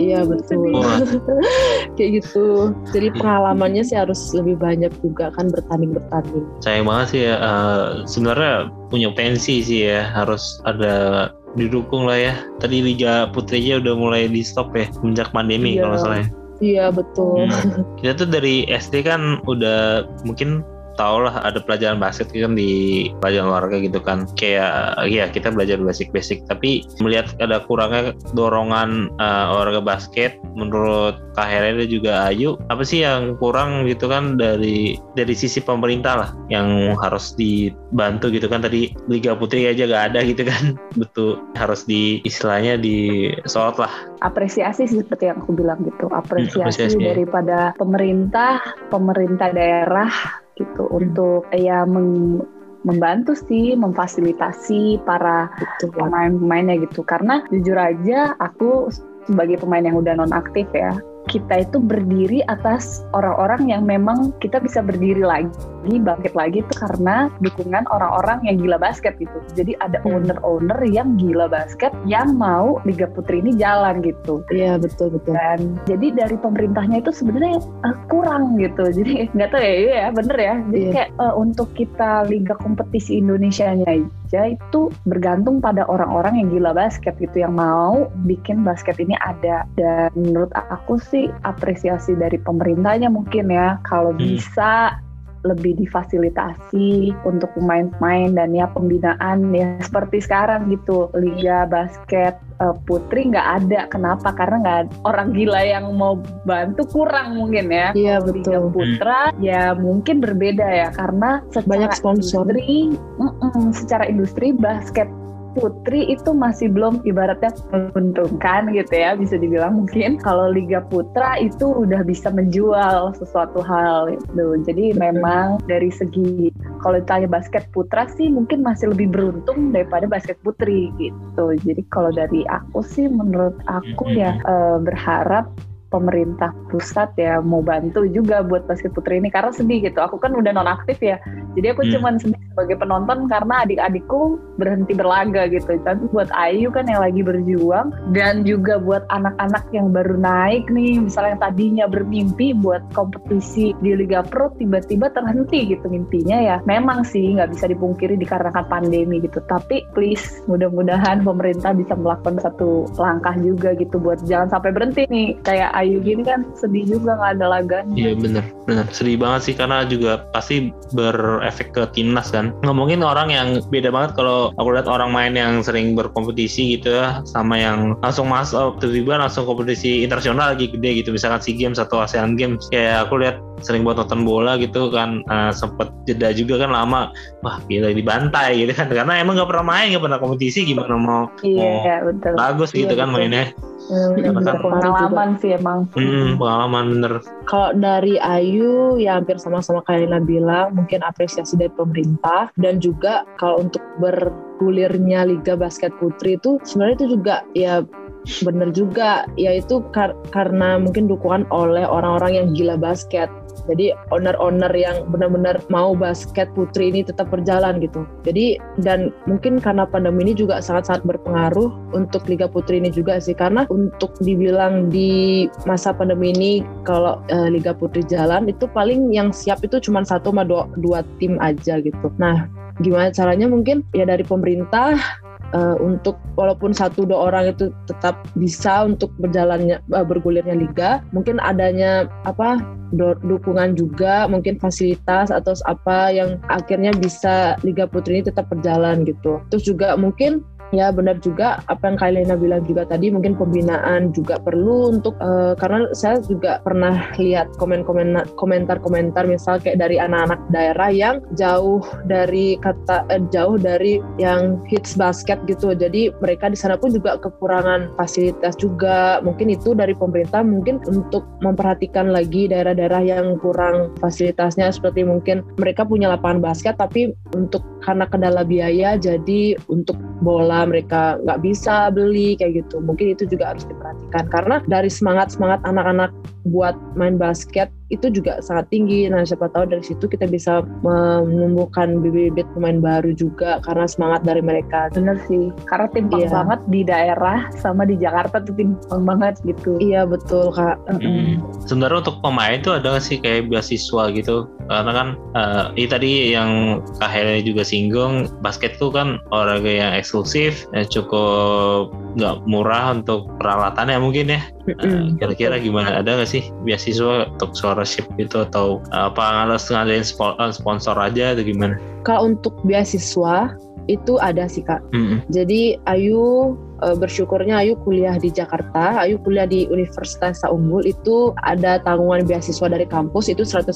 Iya betul. Oh. (laughs) Kayak gitu. Jadi pengalamannya sih harus lebih banyak juga kan bertanding-bertanding. Sayang banget sih ya. Uh, sebenarnya punya pensi sih ya. Harus ada didukung lah ya. Tadi Liga Putrinya udah mulai di stop ya semenjak pandemi iya. kalau salah ya. Iya betul. Hmm. (laughs) Kita tuh dari SD kan udah mungkin tau lah ada pelajaran basket kan di pelajaran olahraga gitu kan. Kayak ya kita belajar basic-basic. Tapi melihat ada kurangnya dorongan uh, olahraga basket menurut Kak dan juga Ayu apa sih yang kurang gitu kan dari dari sisi pemerintah lah yang harus dibantu gitu kan. Tadi Liga Putri aja gak ada gitu kan. (laughs) Betul harus di istilahnya di soal lah. Apresiasi sih seperti yang aku bilang gitu. Apresiasi, hmm, apresiasi daripada pemerintah pemerintah daerah gitu hmm. untuk ya meng, membantu sih memfasilitasi para pemain-pemainnya gitu karena jujur aja aku sebagai pemain yang udah non aktif ya kita itu berdiri atas orang-orang yang memang kita bisa berdiri lagi, bangkit lagi itu karena dukungan orang-orang yang gila basket gitu. Jadi ada hmm. owner-owner yang gila basket yang mau Liga Putri ini jalan gitu. Iya betul betul. Dan jadi dari pemerintahnya itu sebenarnya uh, kurang gitu. (laughs) Jadi nggak tahu ya, iya bener ya. Jadi yeah. kayak uh, untuk kita Liga kompetisi Indonesia-nya aja itu bergantung pada orang-orang yang gila basket gitu yang mau bikin basket ini ada. Dan menurut aku sih apresiasi dari pemerintahnya mungkin ya kalau hmm. bisa lebih difasilitasi untuk pemain-pemain dan ya pembinaan ya. Seperti sekarang gitu liga basket uh, putri nggak ada. Kenapa? Karena nggak orang gila yang mau bantu kurang mungkin ya. Iya betul. Liga putra hmm. ya mungkin berbeda ya. Karena banyak sponsor. industri, mm -mm, secara industri basket putri itu masih belum ibaratnya menguntungkan gitu ya bisa dibilang mungkin. Kalau liga putra itu udah bisa menjual sesuatu hal gitu. Jadi memang dari segi kalau ditanya basket putra sih mungkin masih lebih beruntung daripada basket putri gitu. Jadi kalau dari aku sih menurut aku ya eh, berharap pemerintah pusat ya mau bantu juga buat basket putri ini karena sedih gitu. Aku kan udah non aktif ya, jadi aku hmm. cuman sedih sebagai penonton karena adik-adikku berhenti berlaga gitu. Tapi buat Ayu kan yang lagi berjuang dan juga buat anak-anak yang baru naik nih, misalnya yang tadinya bermimpi buat kompetisi di Liga Pro tiba-tiba terhenti gitu mimpinya ya. Memang sih nggak bisa dipungkiri dikarenakan pandemi gitu. Tapi please mudah-mudahan pemerintah bisa melakukan satu langkah juga gitu buat jangan sampai berhenti nih kayak Ayu gini kan sedih juga nggak ada laganya. Iya bener, bener sedih banget sih karena juga pasti berefek ke timnas kan. Ngomongin orang yang beda banget kalau aku lihat orang main yang sering berkompetisi gitu ya sama yang langsung masuk tiba-tiba langsung kompetisi internasional lagi gede gitu misalkan SEA Games atau ASEAN Games kayak aku lihat sering buat nonton bola gitu kan uh, sempet jeda juga kan lama wah gila dibantai gitu kan karena emang nggak pernah main nggak pernah kompetisi gimana mau, iya, mau betul. bagus gitu iya, kan betul. mainnya Hmm, pengalaman sih emang. Hmm, pengalaman bener. Kalau dari Ayu ya hampir sama-sama kayak Lina bilang, mungkin apresiasi dari pemerintah. Dan juga kalau untuk bergulirnya Liga Basket Putri itu sebenarnya itu juga ya bener juga. Yaitu kar karena mungkin dukungan oleh orang-orang yang gila basket jadi owner-owner yang benar-benar mau basket putri ini tetap berjalan gitu. Jadi dan mungkin karena pandemi ini juga sangat-sangat berpengaruh untuk Liga Putri ini juga sih karena untuk dibilang di masa pandemi ini kalau uh, Liga Putri jalan itu paling yang siap itu cuma satu sama dua, dua tim aja gitu. Nah gimana caranya mungkin ya dari pemerintah uh, untuk walaupun satu dua orang itu tetap bisa untuk berjalannya uh, bergulirnya liga mungkin adanya apa dukungan juga mungkin fasilitas atau apa yang akhirnya bisa liga putri ini tetap berjalan gitu. Terus juga mungkin ya benar juga apa yang Kailena bilang juga tadi mungkin pembinaan juga perlu untuk uh, karena saya juga pernah lihat komen-komen komentar-komentar misal kayak dari anak-anak daerah yang jauh dari kata eh, jauh dari yang hits basket gitu. Jadi mereka di sana pun juga kekurangan fasilitas juga. Mungkin itu dari pemerintah mungkin untuk memperhatikan lagi daerah-daerah yang kurang fasilitasnya. Seperti mungkin mereka punya lapangan basket tapi untuk karena kendala biaya jadi untuk bola mereka nggak bisa beli kayak gitu. Mungkin itu juga harus diperhatikan. Karena dari semangat semangat anak-anak buat main basket itu juga sangat tinggi. Nah, siapa tahu dari situ kita bisa menumbuhkan bibit-bibit pemain baru juga karena semangat dari mereka. Bener sih, karena timpang iya. banget di daerah sama di Jakarta tuh timpang banget gitu. Iya betul kak. Hmm. Sebenarnya untuk pemain itu ada nggak sih kayak beasiswa gitu? Karena kan uh, ini tadi yang Kak Hele juga singgung, basket itu kan olahraga yang eksklusif, ya cukup nggak murah untuk peralatannya mungkin ya. Uh, kira-kira gimana? Ada nggak sih beasiswa untuk scholarship itu atau uh, apa harus ngadain sponsor aja atau gimana? Kalau untuk beasiswa itu ada sih kak. Mm-hmm. Jadi Ayu e, bersyukurnya Ayu kuliah di Jakarta, Ayu kuliah di Universitas Unggul itu ada tanggungan beasiswa dari kampus itu 100%.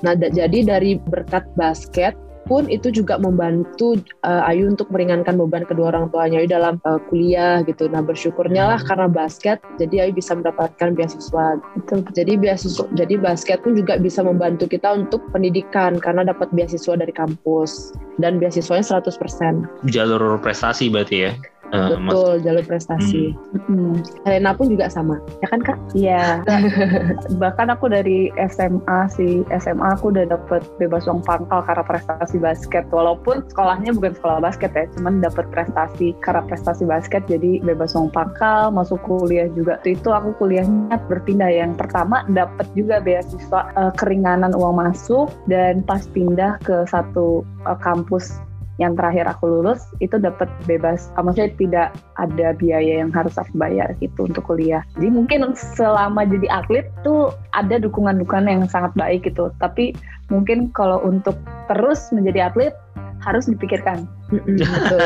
Nah jadi dari berkat basket pun itu juga membantu uh, Ayu untuk meringankan beban kedua orang tuanya Ayu dalam uh, kuliah gitu. Nah bersyukurnya lah karena basket, jadi Ayu bisa mendapatkan beasiswa. Itu jadi beasiswa, jadi basket pun juga bisa membantu kita untuk pendidikan karena dapat beasiswa dari kampus dan beasiswanya 100%. Jalur prestasi berarti ya? Uh, Betul, mas... jalur prestasi. Hmm. Helena pun juga sama, ya kan kak? Iya. (laughs) Bahkan aku dari SMA sih, SMA aku udah dapet bebas uang pangkal karena prestasi basket. Walaupun sekolahnya bukan sekolah basket ya, cuman dapet prestasi karena prestasi basket, jadi bebas uang pangkal, masuk kuliah juga. Itu aku kuliahnya berpindah. Yang pertama dapet juga beasiswa uh, keringanan uang masuk dan pas pindah ke satu uh, kampus yang terakhir aku lulus itu dapat bebas, ah, maksudnya tidak ada biaya yang harus aku bayar gitu untuk kuliah. Jadi mungkin selama jadi atlet tuh ada dukungan-dukungan yang sangat baik gitu. Tapi mungkin kalau untuk terus menjadi atlet harus dipikirkan. betul, (laughs)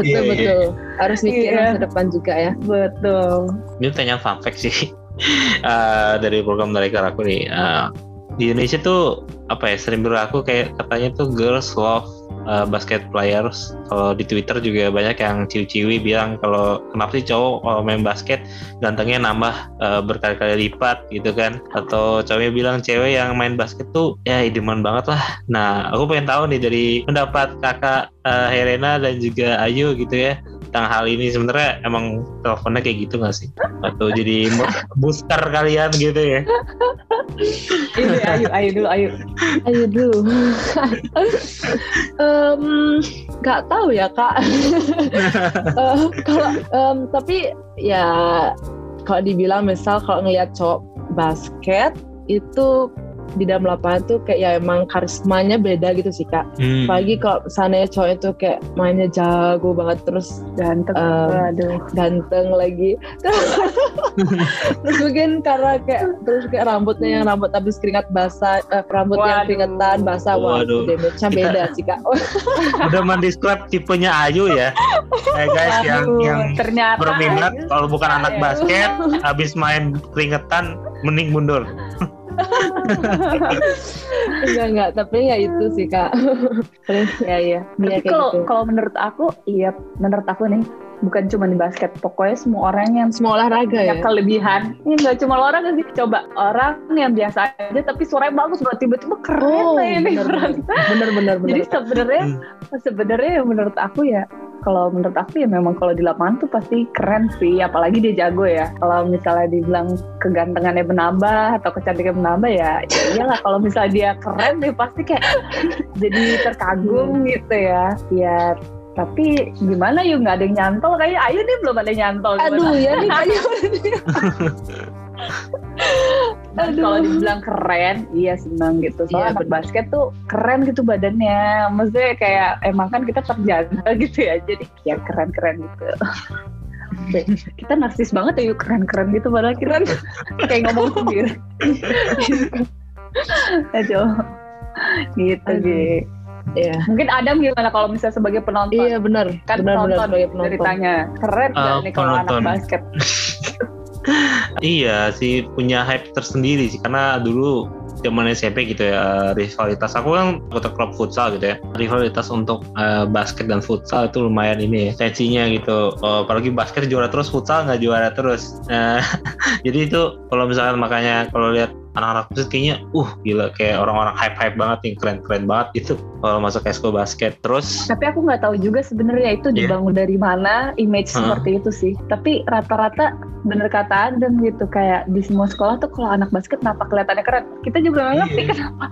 betul, iya, iya. betul. Harus mikir yeah. masa depan juga ya. Betul. Ini tanya fun fact sih uh, (laughs) dari program dari aku nih. Uh, di Indonesia tuh apa ya sering berlaku kayak katanya tuh girls love uh, basket players. Kalau di Twitter juga banyak yang ciwi-ciwi bilang kalau kenapa sih cowok kalau main basket gantengnya nambah uh, berkali-kali lipat gitu kan? Atau cowoknya bilang cewek yang main basket tuh ya idaman banget lah. Nah aku pengen tahu nih dari pendapat kakak uh, Helena dan juga Ayu gitu ya tentang hal ini sebenarnya emang teleponnya kayak gitu gak sih? Atau jadi booster kalian gitu ya? Ayo, ayo dulu, ayo. Ayo dulu. um, gak tahu ya kak. uh, kalau um, tapi ya kalau dibilang misal kalau ngelihat cowok basket itu di dalam lapangan tuh kayak ya emang karismanya beda gitu sih kak. Hmm. Apalagi kalau misalnya cowok itu kayak mainnya jago banget terus ganteng, um, aduh ganteng lagi. (laughs) terus mungkin karena kayak terus kayak rambutnya yang rambut habis keringat basah, eh, rambut Waduh. yang keringetan basah, waduh, damage-nya beda sih kak. (laughs) Udah mendescribe tipenya Ayu ya, hey guys Aduh, yang yang ternyata berminat kalau bukan anak basket habis main keringetan mending mundur enggak enggak. Tapi ya itu sih kak. Ya ya. Tapi kalau gitu. kalau menurut aku iya menurut aku nih bukan cuma di basket pokoknya semua orang yang semua olahraga ya? kelebihan. Ini nggak cuma olahraga sih. Coba orang yang biasa aja tapi suaranya bagus banget tiba-tiba keren oh, ini bener, bener bener bener. Jadi sebenarnya hmm. sebenarnya menurut aku ya kalau menurut aku ya memang kalau di lapangan tuh pasti keren sih apalagi dia jago ya. Kalau misalnya dibilang kegantengannya menambah atau kecantikan menambah ya ya iyalah kalau misalnya dia keren dia pasti kayak (laughs) jadi terkagum hmm. gitu ya. Ya tapi gimana yuk nggak ada yang nyantol kayak ayo nih belum ada yang nyantol aduh ya nih (laughs) ayo (laughs) kalau dibilang keren, iya seneng gitu. Soalnya iya, basket tuh keren gitu badannya. Maksudnya kayak emang kan kita terjaga (laughs) gitu ya. Jadi ya keren-keren gitu. (laughs) kita narsis banget ya yuk keren-keren gitu padahal kita kayak ngomong sendiri. (laughs) Aduh. gitu gitu. Iya. Mungkin Adam gimana kalau misalnya sebagai penonton? Iya benar. Kan benar, benar, sebagai penonton. ceritanya keren uh, nih kalau anak basket. Iya sih punya hype tersendiri sih karena dulu zaman SMP gitu ya rivalitas. Aku kan kota klub futsal gitu ya. Rivalitas untuk uh, basket dan futsal itu lumayan ini ya tensinya gitu. Uh, apalagi basket juara terus futsal nggak juara terus. Uh, (laughs) jadi itu kalau misalkan makanya kalau lihat anak-anak basket kayaknya uh gila kayak orang-orang hype-hype banget nih keren-keren banget itu kalau masuk esko basket terus tapi aku nggak tahu juga sebenarnya itu yeah. dibangun dari mana image huh? seperti itu sih tapi rata-rata bener kata Adam gitu kayak di semua sekolah tuh kalau anak basket kenapa kelihatannya keren kita juga nggak ngerti yeah. kenapa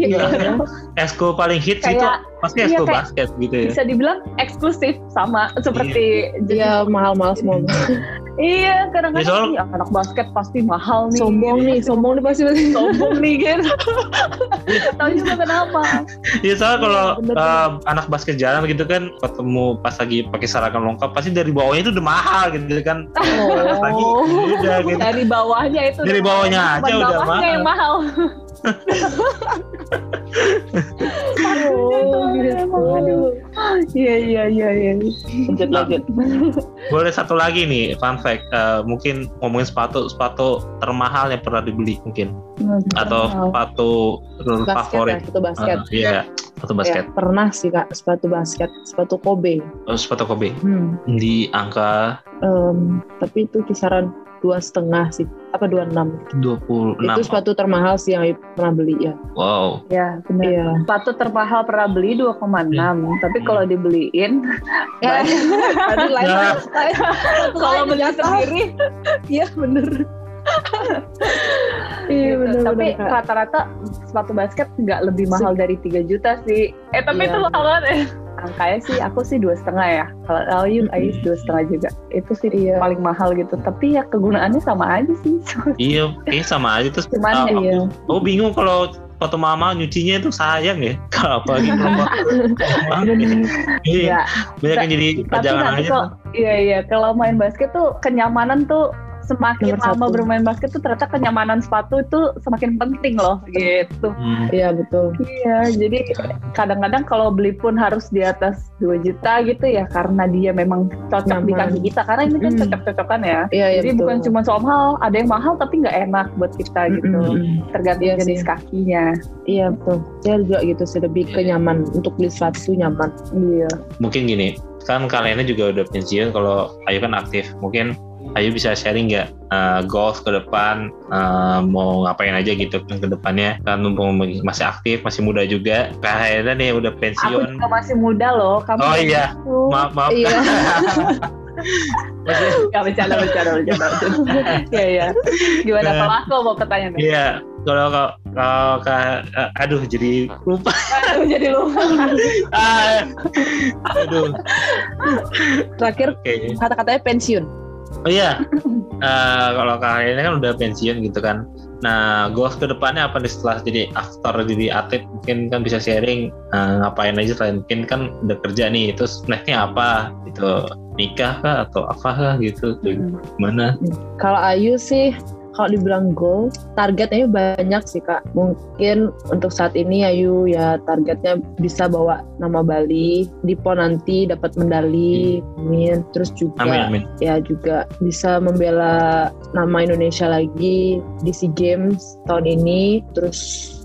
ya, yeah. esko paling hits kayak, itu pasti esko iya, basket gitu ya bisa dibilang eksklusif sama seperti yeah. dia mahal-mahal semua (laughs) Iya, kadang-kadang Ya, soal- "Ih, anak basket pasti mahal nih. sombong nih sombong nih pasti sombong nih gitu. (laughs) Tahu juga kenapa? Iya soalnya kalau bener, eh, anak basket jalan gitu kan ketemu pas lagi pakai seragam lengkap pasti dari bawahnya itu udah mahal gitu kan. Pas lagi oh udah gitu. Dari bawahnya itu. Dari udah bawahnya mahal. aja udah bawahnya mahal. yang mahal. (laughs) oh gitu Aduh. Iya iya iya iya. Lanjut Nah. lanjut. Boleh satu lagi nih fun fact Eh, mungkin ngomongin sepatu sepatu termahal yang pernah dibeli mungkin atau sepatu basket favorit. ya itu basket Eh, Iya, sepatu basket. Ya, pernah sih kak sepatu basket sepatu Kobe Oh, sepatu Kobe hmm. di angka em, tapi itu kisaran dua setengah sih apa dua enam 26. itu sepatu termahal sih yang pernah beli ya Wow. Ya benar. iya Sepatu termahal pernah beli 2,6, tapi Hmm. kalau dibeliin (laughs) ya tadi lain Nah. kalau beli sendiri iya bener iya gitu. bener tapi rata-rata sepatu basket nggak lebih mahal dari 3 juta sih. Eh tapi Iya. itu mahal banget ya. Angkanya sih aku sih dua setengah ya. Kalau Ayu, Ayu dua setengah juga. Itu sih Iya. paling mahal gitu. Tapi ya kegunaannya sama aja sih. (laughs) Iya, kayak sama aja terus. Cuman ah, iya Oh bingung kalau foto mama nyucinya itu sayang ya. (laughs) Kalau apalagi (laughs) mama. Iya, ya. banyak yang jadi Tapi pajangan aja. iya iya. Kalau main basket tuh kenyamanan tuh semakin Nomor lama satu. bermain basket tuh ternyata kenyamanan sepatu itu semakin penting loh gitu. Hmm. iya betul Iya, jadi kadang-kadang kalau beli pun harus di atas 2 juta gitu ya karena dia memang cocok di Nyaman. kaki kita karena ini kan Mm. cocok-cocokan ya. iya iya jadi betul bukan cuma soal mahal, ada yang mahal tapi nggak enak buat kita gitu. Mm-mm. Tergantung Iya jenis sih. kakinya. iya betul saya juga gitu sih lebih Iya. nyaman untuk beli sepatu nyaman Iya. Mungkin gini, kan kaliannya juga udah pensiun. Kalau Ayu kan aktif, mungkin Ayu bisa sharing nggak eh, goals ke depan eh, mau ngapain aja gitu kan ke depannya kan mumpung masih aktif masih muda juga kayaknya nih udah Aku pensiun juga masih muda loh. Kamu Oh, iya. gitu. maaf maaf Iya. (laughs) Gak bercanda, bercanda, bercanda. Iya, iya. Gimana kalau aku mau pertanyaan? Iya, kalau kalau kalau ka- aduh jadi lupa. Aduh, jadi lupa. Ah, aduh. terakhir Oke. kata-katanya pensiun Oh iya. Eh, kalau kalian kan udah pensiun gitu kan. Nah, goals ke depannya apa nih setelah jadi after jadi atlet? Mungkin kan bisa sharing eh, ngapain aja selain mungkin kan udah kerja nih terus nextnya apa? Gitu. Nikah kah atau apa kah gitu? Gimana? Kalau Ayu sih, kalau dibilang goal, targetnya banyak sih kak. Mungkin untuk saat ini Ayu ya targetnya bisa bawa nama Bali di PON nanti dapat medali, amin. Terus juga amin amin ya juga bisa membela nama Indonesia lagi di SEA Games tahun ini. Terus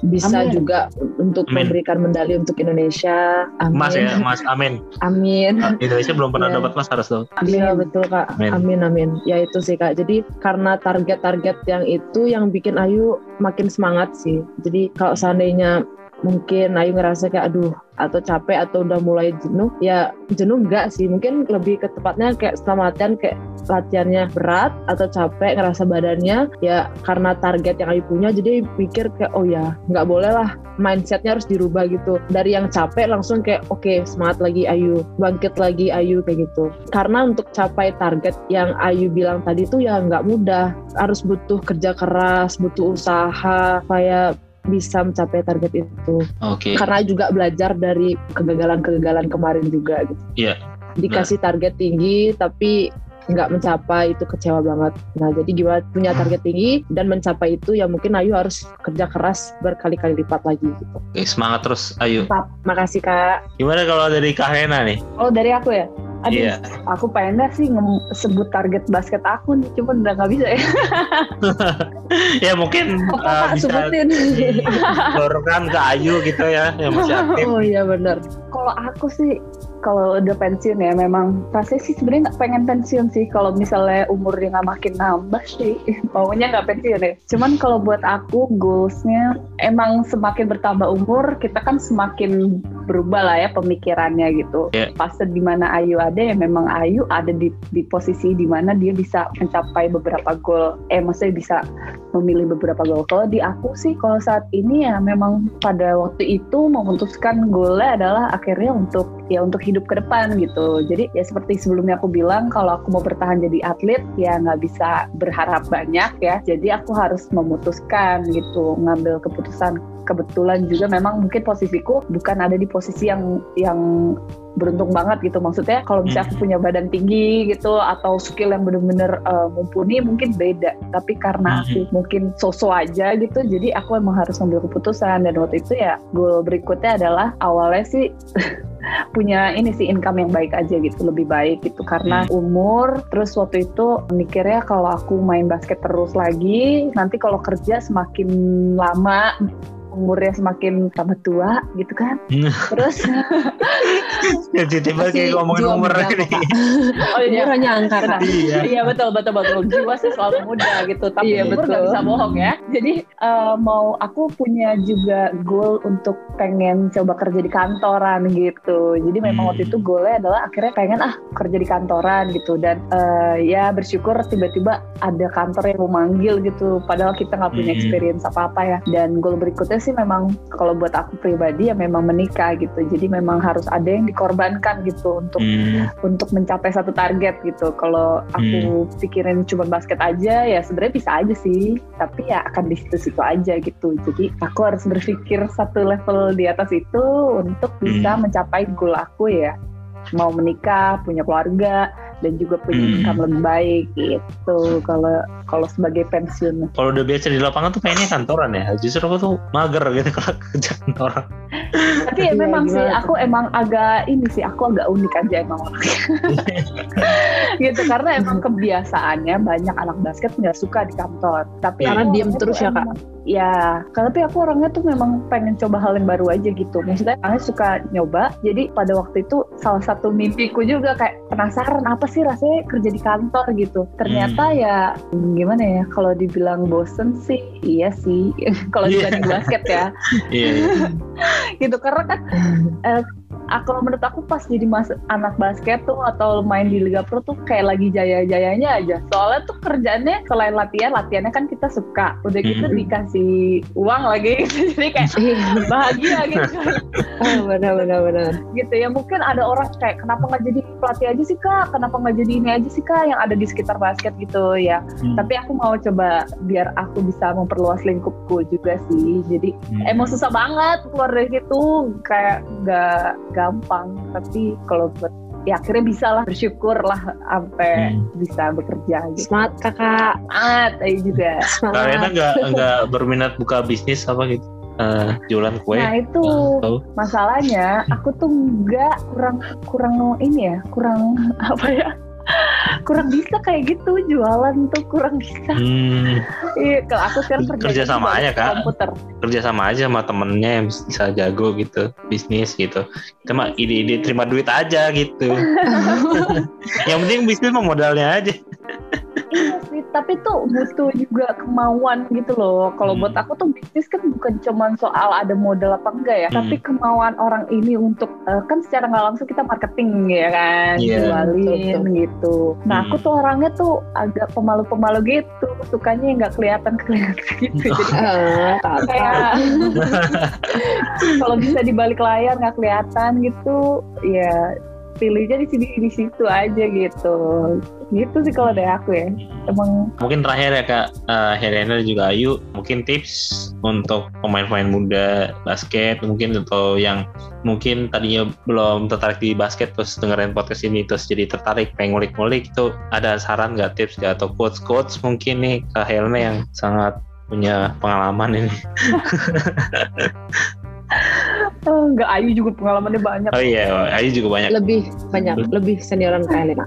bisa Amin. juga untuk Amin. memberikan medali untuk Indonesia. Amin. mas ya mas amin Amin. Ah, Indonesia belum pernah Iya. dapat mas harus dong Iya betul kak. Amin. Amin amin. Ya itu sih kak. Jadi karena target-target yang itu yang bikin Ayu makin semangat sih. Jadi kalau seandainya mungkin Ayu ngerasa kayak aduh atau capek atau udah mulai jenuh. Ya jenuh enggak sih. Mungkin lebih ke tepatnya kayak setelah latihan kayak latihannya berat atau capek ngerasa badannya ya karena target yang Ayu punya jadi pikir kayak oh ya nggak boleh lah. Mindsetnya harus dirubah gitu. Dari yang capek langsung kayak oke semangat lagi Ayu. Bangkit lagi Ayu kayak gitu. Karena untuk capai target yang Ayu bilang tadi tuh ya nggak mudah. Harus butuh kerja keras butuh usaha supaya bisa mencapai target itu oke karena juga belajar dari kegagalan-kegagalan kemarin juga gitu. Iya. Dikasih target tinggi tapi nggak mencapai itu kecewa banget. Nah jadi gimana punya target tinggi dan mencapai itu ya mungkin Ayu harus kerja keras berkali-kali lipat lagi gitu. Oke, semangat terus ayo Makasih kak. gimana kalau dari Kak Hena nih Oh dari aku ya? Aduh, Iya. aku pengen sih sebut target basket aku nih, cuman udah nggak bisa ya. (laughs) ya mungkin Apa eh, kak bisa sebutin? dorongkan ke Ayu gitu ya yang masih (laughs) aktif oh iya benar. Kalau aku sih, kalau udah pensiun ya, memang rasanya sih sebenarnya nggak pengen pensiun sih. Kalau misalnya umurnya nggak makin nambah sih, (laughs) maunya nggak pensiun ya. Cuman kalau buat aku goalsnya emang semakin bertambah umur, kita kan semakin berubah lah ya pemikirannya gitu. Yeah. Fase di mana Ayu ada ya memang Ayu ada di di posisi di mana dia bisa mencapai beberapa gol. Eh maksudnya bisa memilih beberapa gol. Kalau di aku sih kalau saat ini ya memang pada waktu itu memutuskan golnya adalah akhirnya untuk ya untuk hidup ke depan gitu. Jadi ya seperti sebelumnya aku bilang kalau aku mau bertahan jadi atlet ya nggak bisa berharap banyak ya. Jadi aku harus memutuskan gitu ngambil keputusan. Kebetulan juga memang mungkin posisiku bukan ada di posisi yang yang beruntung banget gitu. Maksudnya kalau misalnya aku punya badan tinggi gitu atau skill yang bener-bener uh, mumpuni mungkin beda. Tapi karena aku mungkin sosok aja gitu jadi aku emang harus ngambil keputusan. Dan waktu itu ya goal berikutnya adalah awalnya sih (laughs) punya ini sih income yang baik aja gitu lebih baik gitu. Karena umur terus waktu itu mikirnya kalau aku main basket terus lagi nanti kalau kerja semakin lama umurnya semakin tambah tua gitu kan? Terus (laughs) ya tiba-tiba kayak ngomongin umur ini. (laughs) Oh iya. Hanya angka Benar. Iya. iya betul betul betul. Jiwa sih selalu muda gitu. Tapi Iya, umur betul. nggak bisa bohong ya. Jadi eh, mau aku punya juga goal untuk pengen coba kerja di kantoran gitu. Jadi memang Hmm. waktu itu goalnya adalah akhirnya pengen ah kerja di kantoran gitu. Dan eh, ya bersyukur tiba-tiba ada kantor yang mau manggil gitu. Padahal kita nggak punya Hmm. experience apa-apa ya. Dan goal berikutnya sih memang kalau buat aku pribadi ya memang menikah gitu jadi memang harus ada yang dikorbankan gitu untuk Hmm. untuk mencapai satu target gitu. Kalau aku pikirin cuma basket aja ya sebenarnya bisa aja sih, tapi ya akan di situ-situ aja gitu. Jadi aku harus berpikir satu level di atas itu untuk bisa Hmm. mencapai goal aku ya. Mau menikah, punya keluarga dan juga punya Hmm. income lebih baik gitu. Kalau kalau sebagai pensiun. kalau udah biasa di lapangan tuh pengennya kantoran ya justru aku tuh mager gitu (laughs) kalau kerja kantoran Tapi ya Iya, memang sih gimana aku emang agak ini sih aku agak unik aja emang orangnya. (laughs) gitu karena emang kebiasaannya banyak anak basket nggak suka di kantor. Tapi Karena aku diem terus ya, Kak? emang- Ya, tapi aku orangnya tuh memang pengen coba hal yang baru aja gitu. Maksudnya orangnya suka nyoba. Jadi pada waktu itu salah satu mimpiku juga kayak penasaran apa sih rasanya kerja di kantor gitu. Ternyata ya gimana ya kalau dibilang bosen sih iya sih. (laughs) kalau Iya. dibanding basket ya iya iya. (laughs) gitu karena kan (laughs) eh, kalau menurut aku pas jadi mas anak basket tuh atau main di Liga Pro tuh kayak lagi jaya-jayanya aja. Soalnya tuh kerjaannya selain latihan latihannya kan kita suka. Udah gitu Hmm. dikasih uang lagi. (laughs) Jadi kayak bahagia gitu. Ah, (laughs) benar benar benar. Gitu ya mungkin ada orang kayak kenapa nggak jadi pelatih aja sih kak? Kenapa nggak jadi ini aja sih kak yang ada di sekitar basket? Gitu ya. Hmm. tapi aku mau coba biar aku bisa memperluas lingkupku juga sih. Jadi Hmm. emang susah banget keluar dari situ. Kayak nggak gampang. Tapi kalau buat ya akhirnya bisa lah bersyukur lah sampai Hmm. bisa bekerja gitu. Semangat kakak. Ah tapi juga. Kak Rena semangat nggak nggak berminat buka bisnis apa gitu? Eh, jualan kue? Nah itu tahu. masalahnya aku tuh nggak kurang kurang ini ya kurang (laughs) apa ya kurang bisa kayak gitu jualan tuh kurang bisa. Hmm, iya kalau aku sekarang kerja Kerja sama aja, Kak. komputer. Kerja sama aja sama temennya yang bisa jago gitu bisnis gitu. Kita mah ide-ide terima duit aja gitu. (laughs) Yang penting bisnis mah modalnya aja tapi tuh butuh juga kemauan gitu loh. Kalau Hmm. buat aku tuh bisnis kan bukan cuman soal ada modal apa enggak ya, Hmm. tapi kemauan orang ini untuk eh, kan secara nggak langsung kita marketing ya kan, Iya, jualin betul, gitu. Nah aku Hmm. tuh orangnya tuh agak pemalu-pemalu gitu, sukanya yang nggak kelihatan (laughs) kelihatan gitu. Jadi Ah, kakak kayak (laughs) kalau bisa di balik layar nggak kelihatan gitu, ya pilihnya di sini di situ aja gitu. Gitu sih kalau dari aku ya. Emang mungkin terakhir ya kak uh, Helena juga Ayu mungkin tips untuk pemain-pemain muda basket mungkin atau yang mungkin tadinya belum tertarik di basket terus dengerin podcast ini terus jadi tertarik pengen ngulik-ngulik itu ada saran nggak tips nggak atau quotes quotes mungkin nih kak Helena yang sangat punya pengalaman ini (laughs) enggak Ayu juga pengalamannya banyak. oh iya Ayu juga banyak. Lebih banyak lebih senioran kak Elena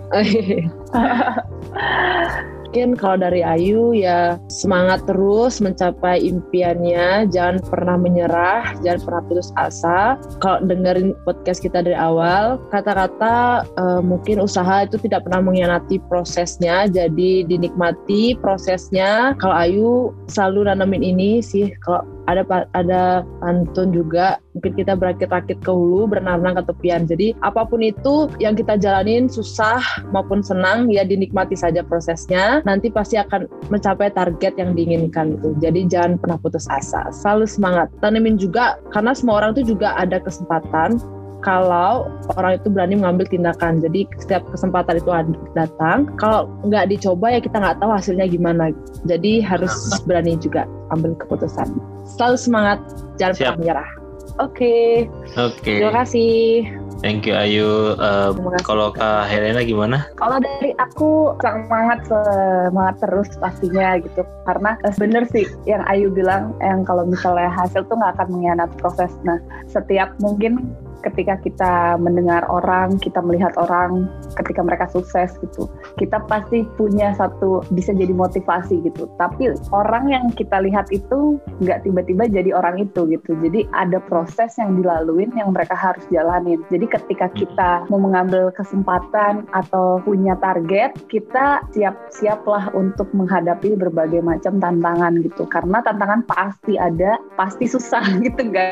mungkin kalau dari Ayu ya semangat terus mencapai impiannya. Jangan pernah menyerah jangan pernah putus asa. Kalau dengerin podcast kita dari awal kata-kata eh, mungkin usaha itu tidak pernah mengkhianati prosesnya. Jadi dinikmati prosesnya. Kalau Ayu selalu nanamin ini sih kalau ada ada pantun juga mungkin kita berakit-rakit ke hulu berenang ke tepian. Jadi apa pun itu yang kita jalanin susah maupun senang ya dinikmati saja prosesnya. Nanti pasti akan mencapai target yang diinginkan itu. Jadi jangan pernah putus asa. Selalu semangat. Tanemin juga karena semua orang itu juga ada kesempatan kalau orang itu berani mengambil tindakan. Jadi setiap kesempatan itu datang. Kalau nggak dicoba ya kita nggak tahu hasilnya gimana. Jadi harus berani juga ambil keputusan. Selalu semangat, jangan pernah menyerah. Oke. Okay. Oke. Okay. Terima kasih. Thank you Ayu. Uh, kalau Kak Helena gimana? Kalau dari aku semangat semangat terus pastinya gitu. Karena eh, bener sih yang Ayu bilang yang kalau misalnya hasil tuh nggak akan mengkhianati proses. Nah setiap mungkin ketika kita mendengar orang, kita melihat orang ketika mereka sukses gitu, kita pasti punya satu bisa jadi motivasi gitu. Tapi orang yang kita lihat itu nggak tiba-tiba jadi orang itu gitu. Jadi ada proses yang dilaluin yang mereka harus jalanin. Jadi ketika kita mau mengambil kesempatan atau punya target, kita siap-siaplah untuk menghadapi berbagai macam tantangan gitu. Karena tantangan pasti ada, pasti susah (laughs) gitu. Nggak,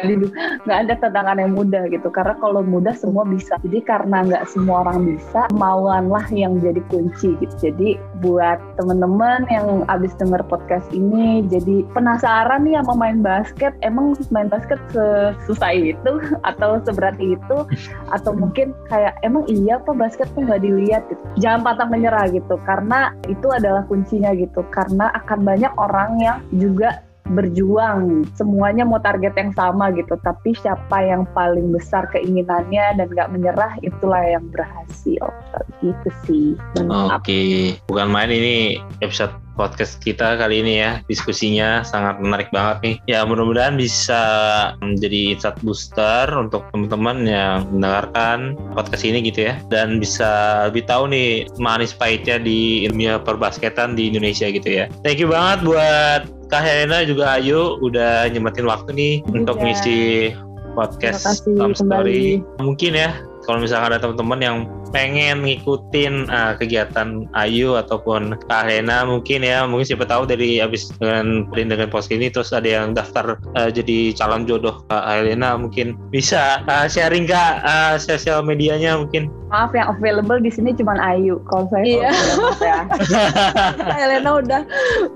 nggak ada tantangan yang mudah gitu karena kalau mudah semua bisa. Jadi karena nggak semua orang bisa mauanlah yang jadi kunci gitu. Jadi buat temen-temen yang abis denger podcast ini jadi penasaran nih sama main basket emang main basket sesusah itu (laughs) atau seberat itu? (laughs) Atau mungkin kayak emang iya apa basket tuh nggak dilihat? gitu. Jangan patah menyerah gitu. Karena itu adalah kuncinya gitu. Karena akan banyak orang yang juga berjuang. Semuanya mau target yang sama gitu tapi siapa yang paling besar keinginannya dan gak menyerah itulah yang berhasil. Gitu sih. Oke okay. bukan main ini episode podcast kita kali ini ya. Diskusinya sangat menarik banget nih. Ya mudah-mudahan bisa menjadi insight booster untuk teman-teman yang mendengarkan podcast ini gitu ya. Dan bisa lebih tahu nih manis pahitnya di ilmiah perbasketan di Indonesia gitu ya. Thank you banget buat Kak Helena juga Ayu udah nyempetin waktu nih ya. untuk ngisi podcast Tom Story. Mungkin ya kalau misalkan ada teman-teman yang pengen ngikutin uh, kegiatan Ayu ataupun Kak Helena mungkin ya. Mungkin siapa tahu dari abis dengan dengan post ini terus ada yang daftar uh, jadi calon jodoh Kak Helena mungkin bisa uh, sharing Kak uh, sosial medianya mungkin. Maaf yang available di sini cuma Ayu. Kalau saya iya. ya. (laughs) Helena udah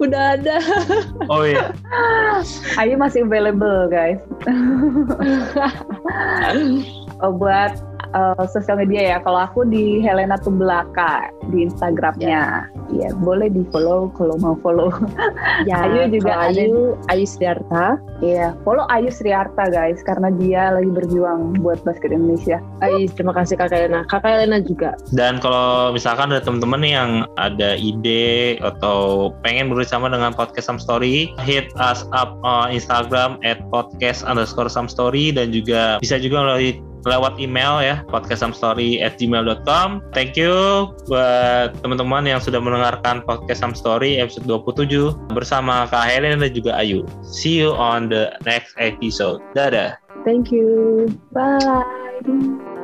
udah ada. Oh iya. Ayu masih available guys. (laughs) Oh, buat uh, sosial media ya. Kalau aku di Helena Tumbelaka di Instagramnya. Iya, ya, boleh di follow kalau mau follow. Ya, (laughs) Ayu juga Ayu Ayu Sriarta. Iya, follow Ayu Sriarta guys karena dia lagi berjuang buat basket Indonesia. Ayu, terima kasih Kak Helena. Kak Helena juga. Dan kalau misalkan ada teman-teman yang ada ide atau pengen bersama dengan podcast Some Story, hit us up on Instagram at podcast underscore some story dan juga bisa juga melalui lewat email ya podcastsamstory at gmail.com thank you buat teman-teman yang sudah mendengarkan podcast Sam Story episode 27 bersama Kak Helen dan juga Ayu. See you on the next episode. Dadah. Thank you. Bye